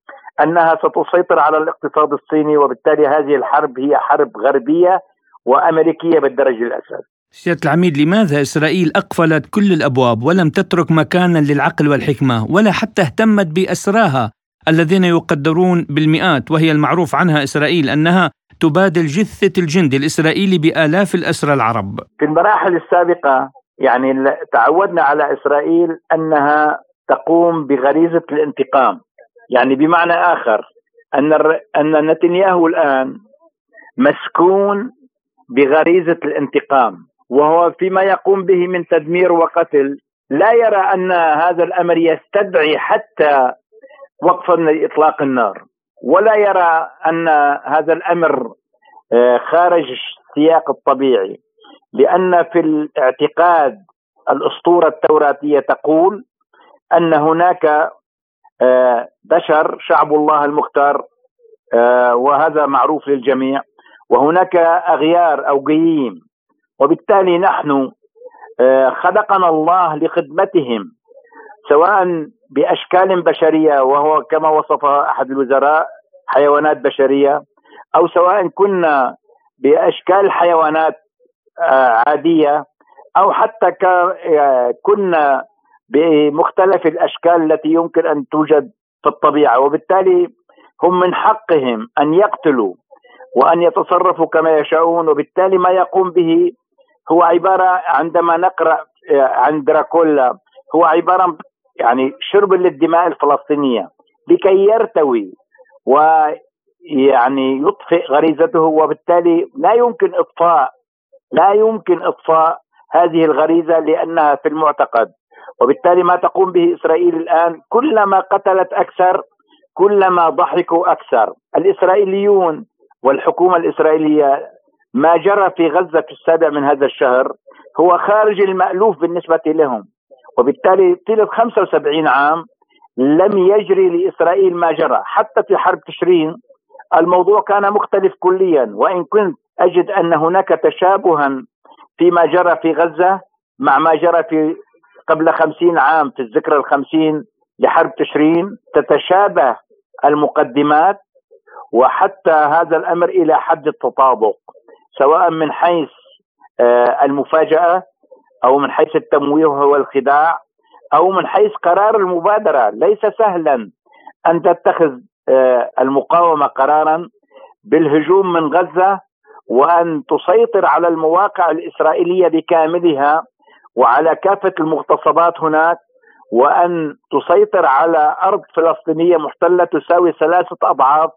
أنها ستسيطر على الاقتصاد الصيني وبالتالي هذه الحرب هي حرب غربية وأمريكية بالدرجة الاساسيه. سيادة العميد لماذا إسرائيل أقفلت كل الأبواب ولم تترك مكانا للعقل والحكمة ولا حتى اهتمت بأسراها الذين يقدرون بالمئات وهي المعروف عنها إسرائيل أنها تبادل جثة الجندي الإسرائيلي بآلاف الأسرى العرب في المراحل السابقة يعني تعودنا على إسرائيل أنها تقوم بغريزة الانتقام يعني بمعنى آخر أن أن نتنياهو الآن مسكون بغريزة الانتقام وهو فيما يقوم به من تدمير وقتل لا يرى أن هذا الأمر يستدعي حتى وقفا لإطلاق النار ولا يرى أن هذا الأمر آه، خارج السياق الطبيعي لأن في الاعتقاد الأسطورة التوراتية تقول أن هناك آه، بشر شعب الله المختار آه، وهذا معروف للجميع. وهناك أغيار أو قييم وبالتالي نحن خلقنا الله لخدمتهم سواء بأشكال بشرية وهو كما وصفها أحد الوزراء حيوانات بشرية أو سواء كنا بأشكال حيوانات آه، عادية أو حتى آه، كنا بمختلف الأشكال التي يمكن أن توجد في الطبيعة. وبالتالي هم من حقهم أن يقتلوا. وأن يتصرفوا كما يشاءون وبالتالي ما يقوم به هو عبارة عندما نقرأ آه، عن دراكولا هو عبارة يعني شرب للدماء الفلسطينية لكي يرتوي ويعني يطفئ غريزته وبالتالي لا يمكن إطفاء لا يمكن إطفاء هذه الغريزة لأنها في المعتقد. وبالتالي ما تقوم به إسرائيل الآن كلما قتلت أكثر كلما ضحكوا أكثر. الإسرائيليون والحكومة الإسرائيلية ما جرى في غزة في السابع من هذا الشهر هو خارج المألوف بالنسبة لهم. وبالتالي طيلة 75 عام لم يجري لإسرائيل ما جرى. حتى في حرب تشرين الموضوع كان مختلف كليا. وإن كنت أجد أن هناك تشابها فيما جرى في غزة مع ما جرى في قبل خمسين عام في الذكرى الخمسين لحرب تشرين تتشابه المقدمات وحتى هذا الأمر إلى حد التطابق سواء من حيث آه، المفاجأة أو من حيث التمويه والخداع أو من حيث قرار المبادرة. ليس سهلا أن تتخذ آه، المقاومة قرارا بالهجوم من غزة وأن تسيطر على المواقع الإسرائيلية بكاملها وعلى كافة المغتصبات هناك وأن تسيطر على أرض فلسطينية محتلة تساوي ثلاثة أضعاف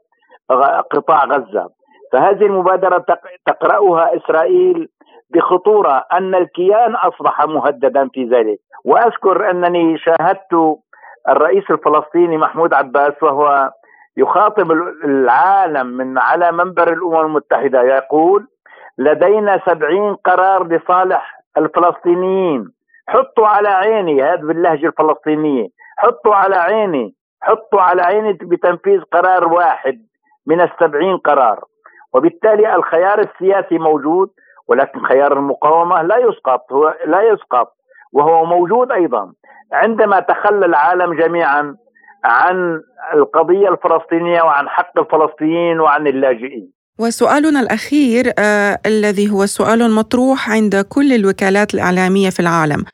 قطاع غزة. فهذه المبادرة تقرأها إسرائيل بخطورة أن الكيان أصبح مهددا في ذلك. وأذكر أنني شاهدت الرئيس الفلسطيني محمود عباس وهو يخاطب العالم من على منبر الأمم المتحدة يقول لدينا سبعين قرار لصالح الفلسطينيين. حطوا على عيني هذا باللهجة الفلسطينية حطوا على عيني حطوا على عيني بتنفيذ قرار واحد. من السبعين قرار. وبالتالي الخيار السياسي موجود ولكن خيار المقاومة لا يسقط هو لا يسقط وهو موجود أيضا. عندما تخلى العالم جميعا عن القضية الفلسطينية وعن حق الفلسطينيين وعن اللاجئين. وسؤالنا الأخير آه الذي هو سؤال مطروح عند كل الوكالات الإعلامية في العالم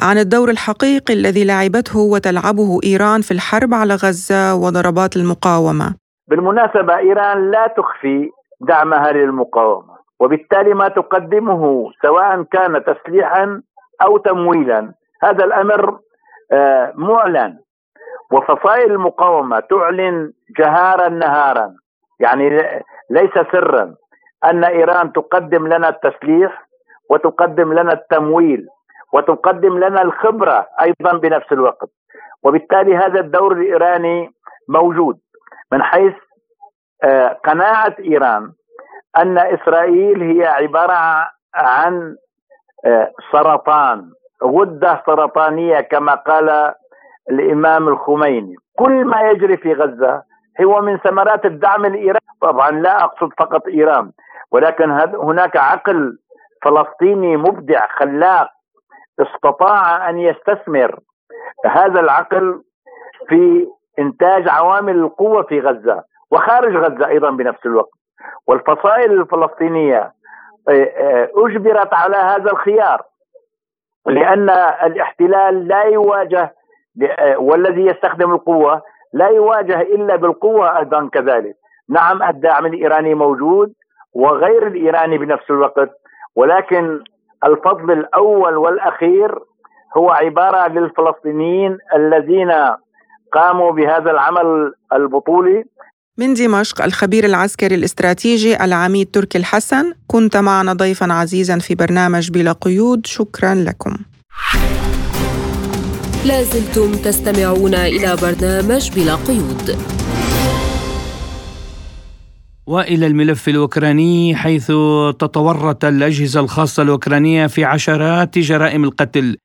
عن الدور الحقيقي الذي لعبته وتلعبه إيران في الحرب على غزة وضربات المقاومة. بالمناسبة إيران لا تخفي دعمها للمقاومة وبالتالي ما تقدمه سواء كان تسليحا أو تمويلا. هذا الأمر آه، معلن. وفصائل المقاومة تعلن جهارا نهارا يعني ليس سرا أن إيران تقدم لنا التسليح وتقدم لنا التمويل وتقدم لنا الخبرة أيضا بنفس الوقت. وبالتالي هذا الدور الإيراني موجود. من حيث آه، قناعة إيران أن إسرائيل هي عبارة عن آه، سرطان غدة سرطانية كما قال الإمام الخميني. كل ما يجري في غزة هو من ثمرات الدعم الإيراني. طبعا لا أقصد فقط إيران ولكن هناك عقل فلسطيني مبدع خلاق استطاع أن يستثمر هذا العقل في إنتاج عوامل القوة في غزة وخارج غزة أيضا بنفس الوقت. والفصائل الفلسطينية آه، آه، أجبرت على هذا الخيار لأن الاحتلال لا يواجه آه، والذي يستخدم القوة لا يواجه إلا بالقوة أيضا كذلك. نعم الدعم الإيراني موجود وغير الإيراني بنفس الوقت ولكن الفضل الأول والأخير هو عبارة للفلسطينيين الذين قاموا بهذا العمل البطولي. من دمشق الخبير العسكري الاستراتيجي العميد تركي الحسن كنت معنا ضيفا عزيزا في برنامج بلا قيود. شكرا لكم. لازلتم تستمعون إلى برنامج بلا قيود. وإلى الملف الأوكراني حيث تتورط الأجهزة الخاصة الأوكرانية في عشرات جرائم القتل.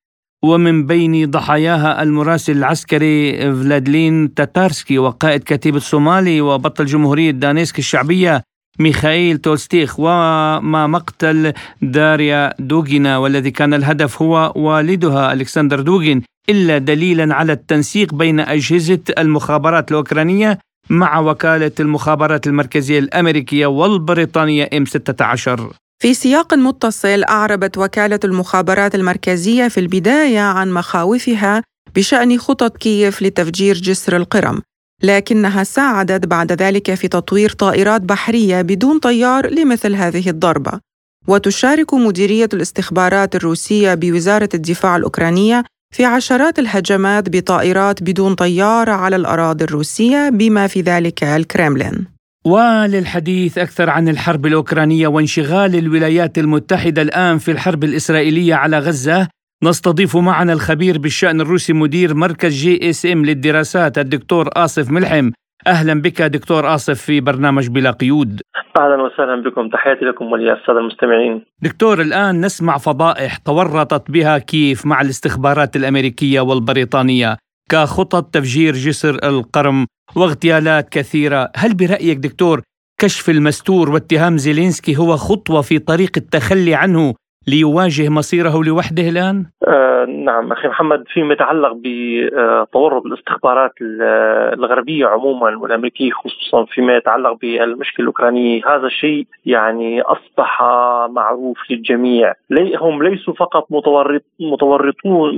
ومن بين ضحاياها المراسل العسكري فلادلين تاتارسكي وقائد كتيبة صومالي وبطل جمهورية دانيسك الشعبية ميخائيل تولستيخ وما مقتل داريا دوغينا والذي كان الهدف هو والدها ألكسندر دوغين إلا دليلا على التنسيق بين أجهزة المخابرات الأوكرانية مع وكالة المخابرات المركزية الأمريكية والبريطانية إم 16 في سياق متصل أعربت وكالة المخابرات المركزية في البداية عن مخاوفها بشأن خطط كييف لتفجير جسر القرم لكنها ساعدت بعد ذلك في تطوير طائرات بحرية بدون طيار لمثل هذه الضربة. وتشارك مديرية الاستخبارات الروسية بوزارة الدفاع الأوكرانية في عشرات الهجمات بطائرات بدون طيار على الأراضي الروسية بما في ذلك الكرملين. وللحديث أكثر عن الحرب الأوكرانية وانشغال الولايات المتحدة الآن في الحرب الإسرائيلية على غزة نستضيف معنا الخبير بالشأن الروسي مدير مركز جي اس ام للدراسات الدكتور آصف ملحم. أهلا بك دكتور آصف في برنامج بلا قيود. أهلا وسهلا بكم. تحياتي لكم وللساده المستمعين. دكتور الآن نسمع فضائح تورطت بها كيف مع الاستخبارات الأمريكية والبريطانية. كخطط تفجير جسر القرم واغتيالات كثيرة. هل برأيك دكتور كشف المستور واتهام زيلينسكي هو خطوة في طريق التخلي عنه ليواجه مصيره لوحده الآن؟ آه نعم أخي محمد فيما يتعلق بتورط الاستخبارات الغربية عموما والأمريكية خصوصا فيما يتعلق بالمشكلة الأوكرانية هذا الشيء يعني أصبح معروف للجميع لي هم ليسوا فقط متورط متورطون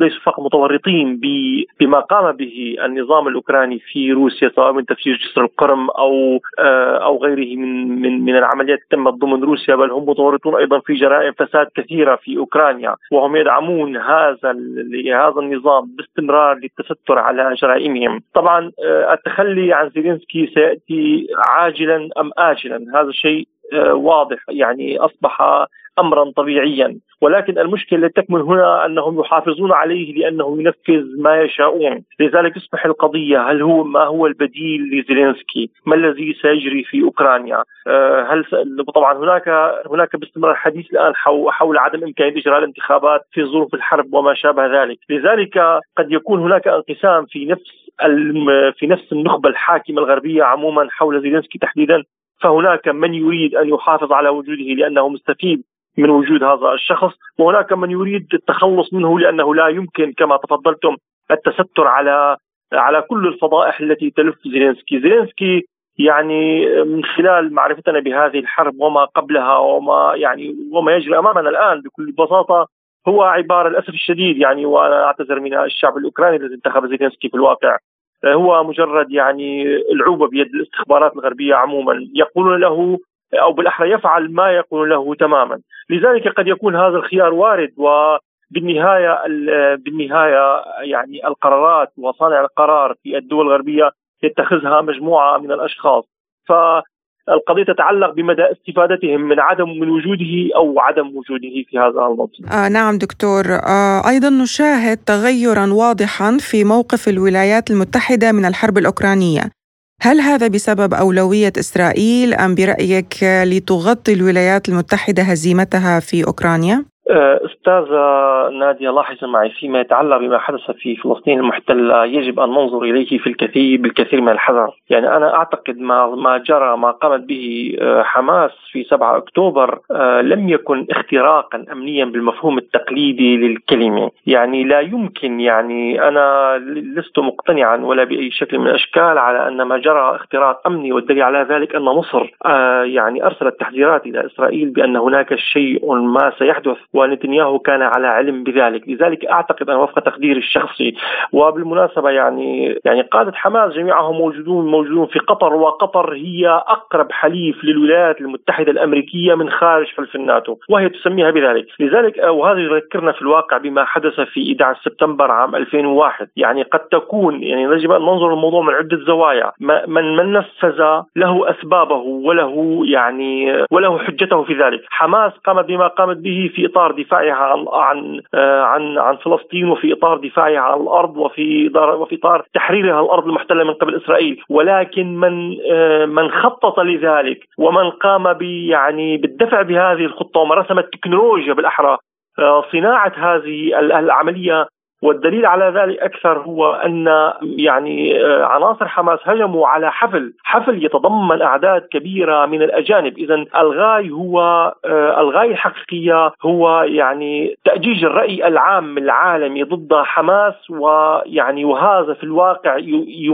ليسوا فقط متورطين بما قام به النظام الأوكراني في روسيا سواء من تفجير جسر القرم أو آه أو غيره من من من العمليات تمت ضمن روسيا بل هم متورطون أيضا في جرائم فساد كثيرة في أوكرانيا وهم يدعمون هذا هذا النظام باستمرار للتستر على جرائمهم طبعا آه، التخلي عن زيلينسكي سيأتي عاجلا أم اجلا؟ هذا شيء آه، واضح. يعني أصبح امرا طبيعيا. ولكن المشكلة التي تكمن هنا أنهم يحافظون عليه لأنه ينفذ ما يشاءون. لذلك تصبح القضية هل هو ما هو البديل لزيلينسكي؟ ما الذي سيجري في أوكرانيا؟ آه، هل طبعا هناك هناك باستمرار حديث الآن حول عدم امكانيه إجراء الانتخابات في ظروف الحرب وما شابه ذلك. لذلك قد يكون هناك انقسام في نفس في نفس النخبة الحاكمة الغربية عموما حول زيلينسكي تحديدا. فهناك من يريد أن يحافظ على وجوده لأنه مستفيد. من وجود هذا الشخص وهناك من يريد التخلص منه لأنه لا يمكن كما تفضلتم التستر على على كل الفضائح التي تلف زيلينسكي، زيلينسكي يعني من خلال معرفتنا بهذه الحرب وما قبلها وما يعني وما يجري أمامنا الآن بكل بساطة هو عبارة للأسف الشديد يعني وأنا أعتذر من الشعب الأوكراني الذي انتخب زيلينسكي في الواقع. هو مجرد يعني العوبه بيد الاستخبارات الغربية عموما. يقولون له أو بالأحرى يفعل ما يقول له تماما، لذلك قد يكون هذا الخيار وارد و بالنهايه بالنهاية يعني القرارات وصانع القرار في الدول الغربية يتخذها مجموعة من الأشخاص ف القضية تتعلق بمدى استفادتهم من عدم من وجوده أو عدم وجوده في هذا المنصب. آه نعم دكتور آه أيضا نشاهد تغيرا واضحا في موقف الولايات المتحدة من الحرب الأوكرانية. هل هذا بسبب أولوية إسرائيل أم برأيك لتغطي الولايات المتحدة هزيمتها في أوكرانيا؟ آه، أستاذة نادية لاحظ معي فيما يتعلق بما حدث في فلسطين المحتلة يجب أن ننظر إليه في الكثير بالكثير من الحذر. يعني أنا أعتقد ما, ما جرى ما قامت به آه، حماس في 7 أكتوبر آه، لم يكن اختراقا أمنيا بالمفهوم التقليدي للكلمة. يعني لا يمكن يعني أنا لست مقتنعا ولا بأي شكل من الأشكال على أن ما جرى اختراق أمني والدليل على ذلك أن مصر يعني أرسلت تحذيرات إلى إسرائيل بأن هناك شيء ما سيحدث ونتنياهو كان على علم بذلك. لذلك أعتقد أن وفق تقديري الشخصي وبالمناسبة يعني يعني قادة حماس جميعهم موجودون موجودون في قطر وقطر هي أقرب حليف للولايات المتحدة الأمريكية من خارج حلف الناتو وهي تسميها بذلك. لذلك وهذا يذكرنا في الواقع بما حدث في 11 سبتمبر عام 2001 يعني قد تكون يعني يجب أن ننظر الموضوع من عدة زوايا. من من نفذ له أسبابه وله يعني وله حجته في ذلك. حماس قامت بما قامت به في إطار دفاعها عن عن آه، عن عن فلسطين وفي إطار دفاعها عن الأرض وفي وفي إطار تحريرها الأرض المحتلة من قبل إسرائيل. ولكن من آه، من خطط لذلك ومن قام يعني بالدفع بهذه الخطة ومن رسم التكنولوجيا بالأحرى آه، صناعة هذه العملية والدليل على ذلك أكثر هو أن يعني آه، عناصر حماس هجموا على حفل، حفل يتضمن أعداد كبيرة من الأجانب، اذا الغاي هو آه، الغايه الحقيقية هو يعني تأجيج الرأي العام العالمي ضد حماس ويعني وهذا في الواقع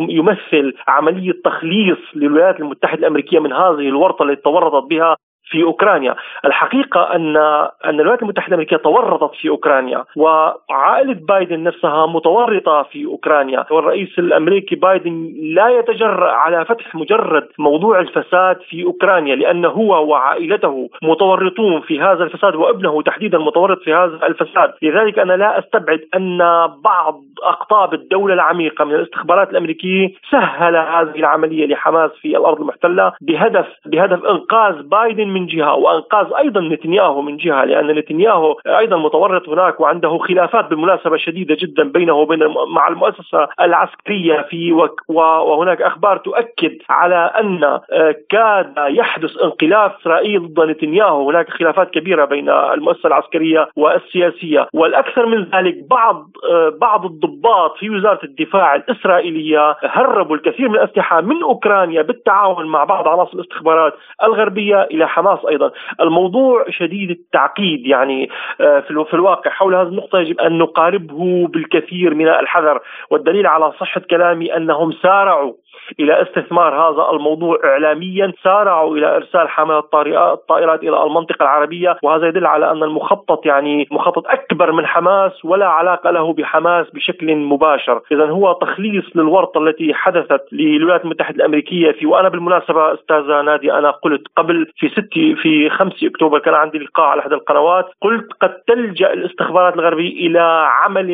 يمثل عملية تخليص للولايات المتحدة الأمريكية من هذه الورطة التي تورطت بها. في أوكرانيا، الحقيقة ان أن الولايات المتحدة الأمريكية تورطت في أوكرانيا وعائلة بايدن نفسها متورطة في أوكرانيا، والرئيس الأمريكي بايدن لا يتجرأ على فتح مجرد موضوع الفساد في أوكرانيا لأنه هو وعائلته متورطون في هذا الفساد وابنه تحديدا متورط في هذا الفساد، لذلك أنا لا أستبعد أن بعض أقطاب الدولة العميقة من الاستخبارات الأمريكية سهل هذه العملية لحماس في الأرض المحتلة بهدف بهدف إنقاذ بايدن من جهة وإنقاذ أيضا نتنياهو من جهة لأن نتنياهو أيضا متورط هناك وعنده خلافات بالمناسبه شديدة جدا بينه وبين مع المؤسسة العسكرية في وهناك أخبار تؤكد على أن آه، كاد يحدث انقلاب إسرائيل ضد نتنياهو. هناك خلافات كبيرة بين المؤسسة العسكرية والسياسية. والأكثر من ذلك بعض آه، بعض الضباط في وزارة الدفاع الإسرائيلية هربوا الكثير من الأسلحة من أوكرانيا بالتعاون مع بعض عناصر الاستخبارات الغربية إلى حماس أيضا. الموضوع شديد التعقيد يعني آه، في الواقع. حول هذه النقطة يجب أن نقاربه بالكثير من الحذر. والدليل على صحة كلامي أنهم سارعوا إلى استثمار هذا الموضوع اعلاميا سارعوا إلى إرسال حملات الطائرات إلى المنطقة العربية وهذا يدل على أن المخطط يعني مخطط أكبر من حماس ولا علاقة له بحماس بشكل مباشر، اذا هو تخليص للورطة التي حدثت للولايات المتحدة الأمريكية في وأنا بالمناسبة أستاذة نادي أنا قلت قبل في 6 في 5 أكتوبر كان عندي لقاء على احد القنوات قلت قد تلجأ الاستخبارات الغربية إلى عمل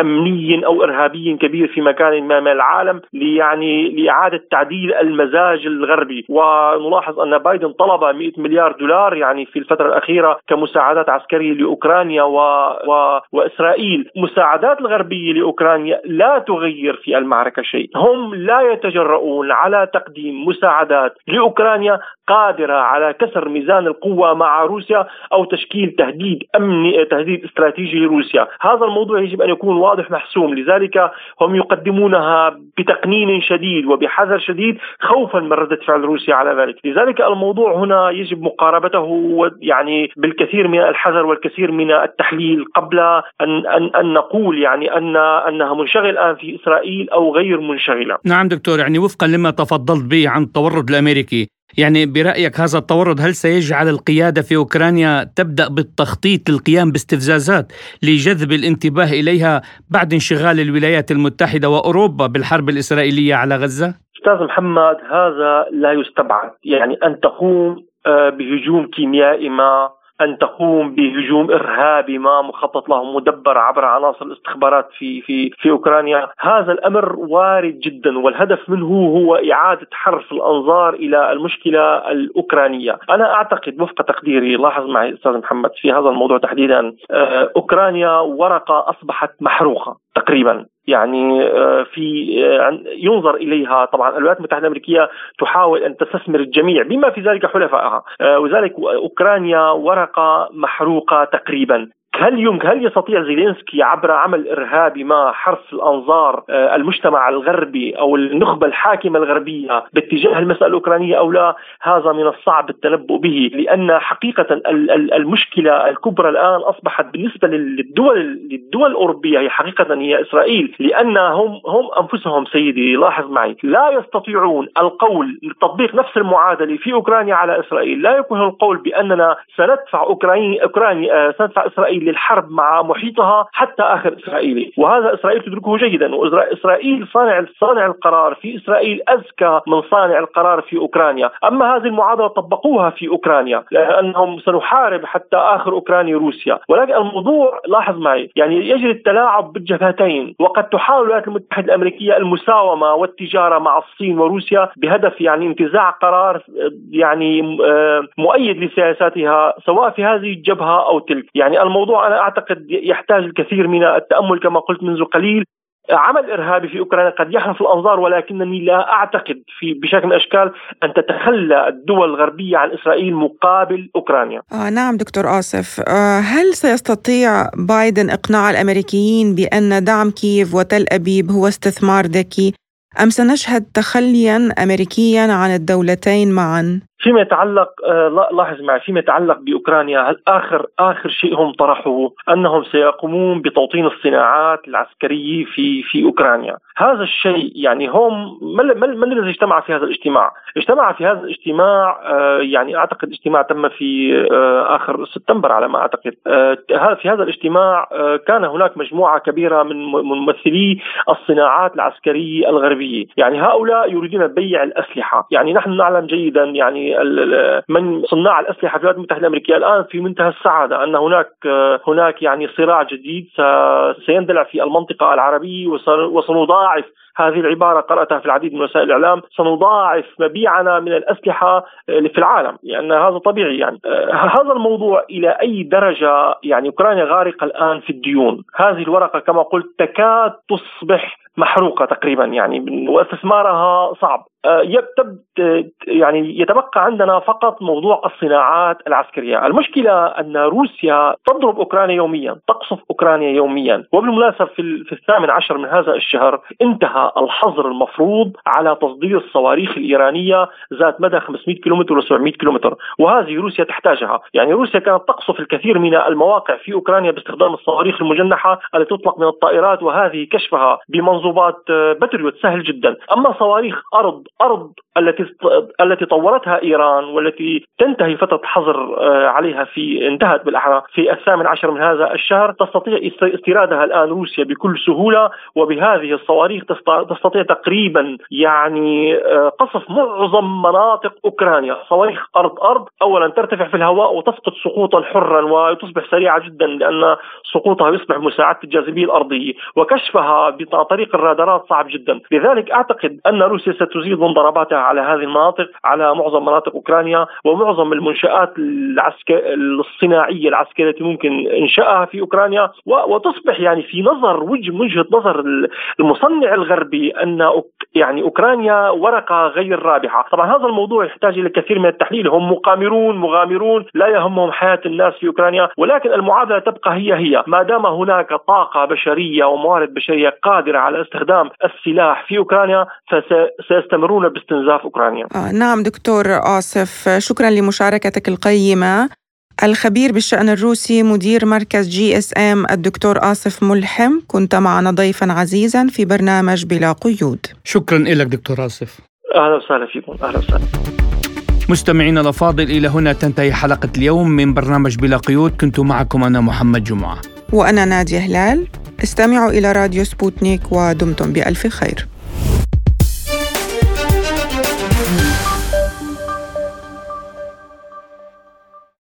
أمني أو إرهابي كبير في مكان ما من العالم يعني لإعادة تعديل المزاج الغربي. ونلاحظ أن بايدن طلب 100 مليار دولار يعني في الفترة الأخيرة كمساعدات عسكرية لأوكرانيا و... و... وإسرائيل. مساعدات الغربية لأوكرانيا لا تغير في المعركة شيء. هم لا يتجرؤون على تقديم مساعدات لأوكرانيا قادرة على كسر ميزان القوة مع روسيا أو تشكيل تهديد امني تهديد استراتيجي لروسيا. هذا الموضوع يجب أن يكون واضح محسوم. لذلك هم يقدمونها بتقنين شديد وبحذر شديد خوفا من ردة فعل روسيا على ذلك. لذلك الموضوع هنا يجب مقاربته يعني بالكثير من الحذر والكثير من التحليل قبل أن, أن, أن نقول يعني أن أنها منشغلة الآن في إسرائيل أو غير منشغلة. نعم دكتور يعني وفقا لما تفضلت به عن التورط الأمريكي يعني برأيك هذا التورط هل سيجعل القيادة في أوكرانيا تبدأ بالتخطيط للقيام باستفزازات لجذب الانتباه إليها بعد انشغال الولايات المتحدة وأوروبا بالحرب الإسرائيلية على غزة؟ أستاذ محمد هذا لا يستبعد يعني أن تقوم آه، بهجوم كيميائي ما أن تقوم بهجوم إرهابي ما مخطط له مدبر عبر عناصر الاستخبارات في في في أوكرانيا، هذا الأمر وارد جدا والهدف منه هو إعادة حرف الأنظار إلى المشكلة الأوكرانية، أنا أعتقد وفق تقديري لاحظ معي أستاذ محمد في هذا الموضوع تحديدا آه، أوكرانيا ورقة أصبحت محروقة. تقريبا. يعني آه، في آه، ينظر إليها. طبعا الولايات المتحدة الأمريكية تحاول أن تستثمر الجميع بما في ذلك حلفائها. وذلك أوكرانيا ورقة محروقة تقريبا. هل يمكن هل يستطيع زيلينسكي عبر عمل ارهابي ما حرف الأنظار آه، المجتمع الغربي أو النخبة الحاكمة الغربية باتجاه المسألة الأوكرانية أو لا؟ هذا من الصعب التنبؤ به لأن حقيقة المشكلة الكبرى الآن أصبحت بالنسبة للدول للدول الأوروبية هي حقيقة هي إسرائيل لأن هم هم أنفسهم سيدي لاحظ معي لا يستطيعون القول تطبيق نفس المعادلة في أوكرانيا على إسرائيل، لا يكون القول بأننا سندفع اوكرانيا اوكرانيا سندفع إسرائيل للحرب مع محيطها حتى آخر اسرائيلي وهذا إسرائيل تدركه جيدا. واسرائيل صانع صانع القرار في إسرائيل اذكى من صانع القرار في أوكرانيا. أما هذه المعادلة طبقوها في أوكرانيا لأنهم سنحارب حتى آخر اوكرانيا روسيا. ولكن الموضوع لاحظ معي يعني يجري التلاعب بالجبهتين. وقد تحاول الولايات المتحدة الأمريكية المساومة والتجارة مع الصين وروسيا بهدف يعني انتزاع قرار يعني آه، مؤيد لسياساتها سواء في هذه الجبهة أو تلك. يعني الموضوع أنا أعتقد يحتاج الكثير من التأمل كما قلت منذ قليل عمل إرهابي في أوكرانيا قد يحرف الأنظار ولكنني لا أعتقد في بشكل من الأشكال أن تتخلى الدول الغربية عن إسرائيل مقابل أوكرانيا. آه نعم دكتور آسف، آه هل سيستطيع بايدن إقناع الأمريكيين بأن دعم كييف وتل أبيب هو استثمار ذكي أم سنشهد تخليا امريكيا عن الدولتين معا؟ فيما يتعلق آه، لاحظ معي فيما يتعلق بأوكرانيا آخر آخر شيء هم طرحوه أنهم سيقومون بتوطين الصناعات العسكرية في في أوكرانيا، هذا الشيء يعني هم من الذي اجتمع في هذا الاجتماع؟ اجتمع في هذا الاجتماع آه، يعني أعتقد اجتماع تم في آه، آخر سبتمبر على ما أعتقد، في هذا الاجتماع كان هناك مجموعة كبيرة من ممثلي الصناعات العسكرية الغربية، يعني هؤلاء يريدون بيع الأسلحة، يعني نحن نعلم جيدا يعني من صناع الأسلحة في الولايات المتحدة الأمريكية الآن في منتهى السعادة أن هناك هناك يعني صراع جديد سيندلع في المنطقة العربية وسنضاعف هذه العبارة قرأتها في العديد من وسائل الإعلام. سنضاعف مبيعنا من الأسلحة في العالم لأن يعني هذا طبيعي يعني. هذا الموضوع إلى أي درجة يعني أوكرانيا غارقة الآن في الديون؟ هذه الورقة كما قلت تكاد تصبح محروقة تقريبا يعني واستثمارها صعب. آه، يعني يتبقى عندنا فقط موضوع الصناعات العسكرية، المشكلة أن روسيا تضرب أوكرانيا يوميا، تقصف أوكرانيا يوميا، وبالمناسبة في الثامن عشر من هذا الشهر انتهى الحظر المفروض على تصدير الصواريخ الإيرانية ذات مدى 500 كيلومتر و700 كيلومتر، وهذه روسيا تحتاجها، يعني روسيا كانت تقصف الكثير من المواقع في أوكرانيا باستخدام الصواريخ المجنحة التي تطلق من الطائرات وهذه كشفها بمنظومات بتريوت سهل جدا، أما صواريخ أرض أرض التي التي طورتها إيران والتي تنتهي فترة حظر آه، عليها في انتهت بالأحرى في الثامن عشر من هذا الشهر تستطيع استيرادها الآن روسيا بكل سهولة وبهذه الصواريخ تستطيع تقريبا يعني آه، قصف معظم مناطق أوكرانيا. صواريخ أرض أرض. اولا ترتفع في الهواء وتسقط سقوطا حرا وتصبح سريعة جدا لأن سقوطها يصبح مساعده الجاذبية الأرضية. وكشفها عن طريق الرادارات صعب جدا. لذلك أعتقد أن روسيا ستزيد من ضرباتها على هذه المناطق على معظم مناطق أوكرانيا ومعظم المنشآت العسكر الصناعية العسكرية التي ممكن انشائها في أوكرانيا. وتصبح يعني في نظر وجه وجهه نظر المصنع الغربي ان يعني أوكرانيا ورقة غير رابحة، طبعا هذا الموضوع يحتاج إلى كثير من التحليل، هم مقامرون مغامرون لا يهمهم حياة الناس في أوكرانيا، ولكن المعادلة تبقى هي هي، ما دام هناك طاقة بشرية وموارد بشرية قادرة على استخدام السلاح في أوكرانيا فسيستمرون باستنزاف أوكرانيا. آه نعم دكتور آصف، شكرا لمشاركتك القيمة. الخبير بالشأن الروسي مدير مركز جي اس ام الدكتور آصف ملحم كنت معنا ضيفا عزيزا في برنامج بلا قيود. شكرا لك دكتور آصف. أهلا وسهلا فيكم أهلا وسهلا. مستمعينا الأفاضل إلى هنا تنتهي حلقة اليوم من برنامج بلا قيود. كنت معكم أنا محمد جمعة. وأنا نادية هلال. استمعوا إلى راديو سبوتنيك ودمتم بألف خير.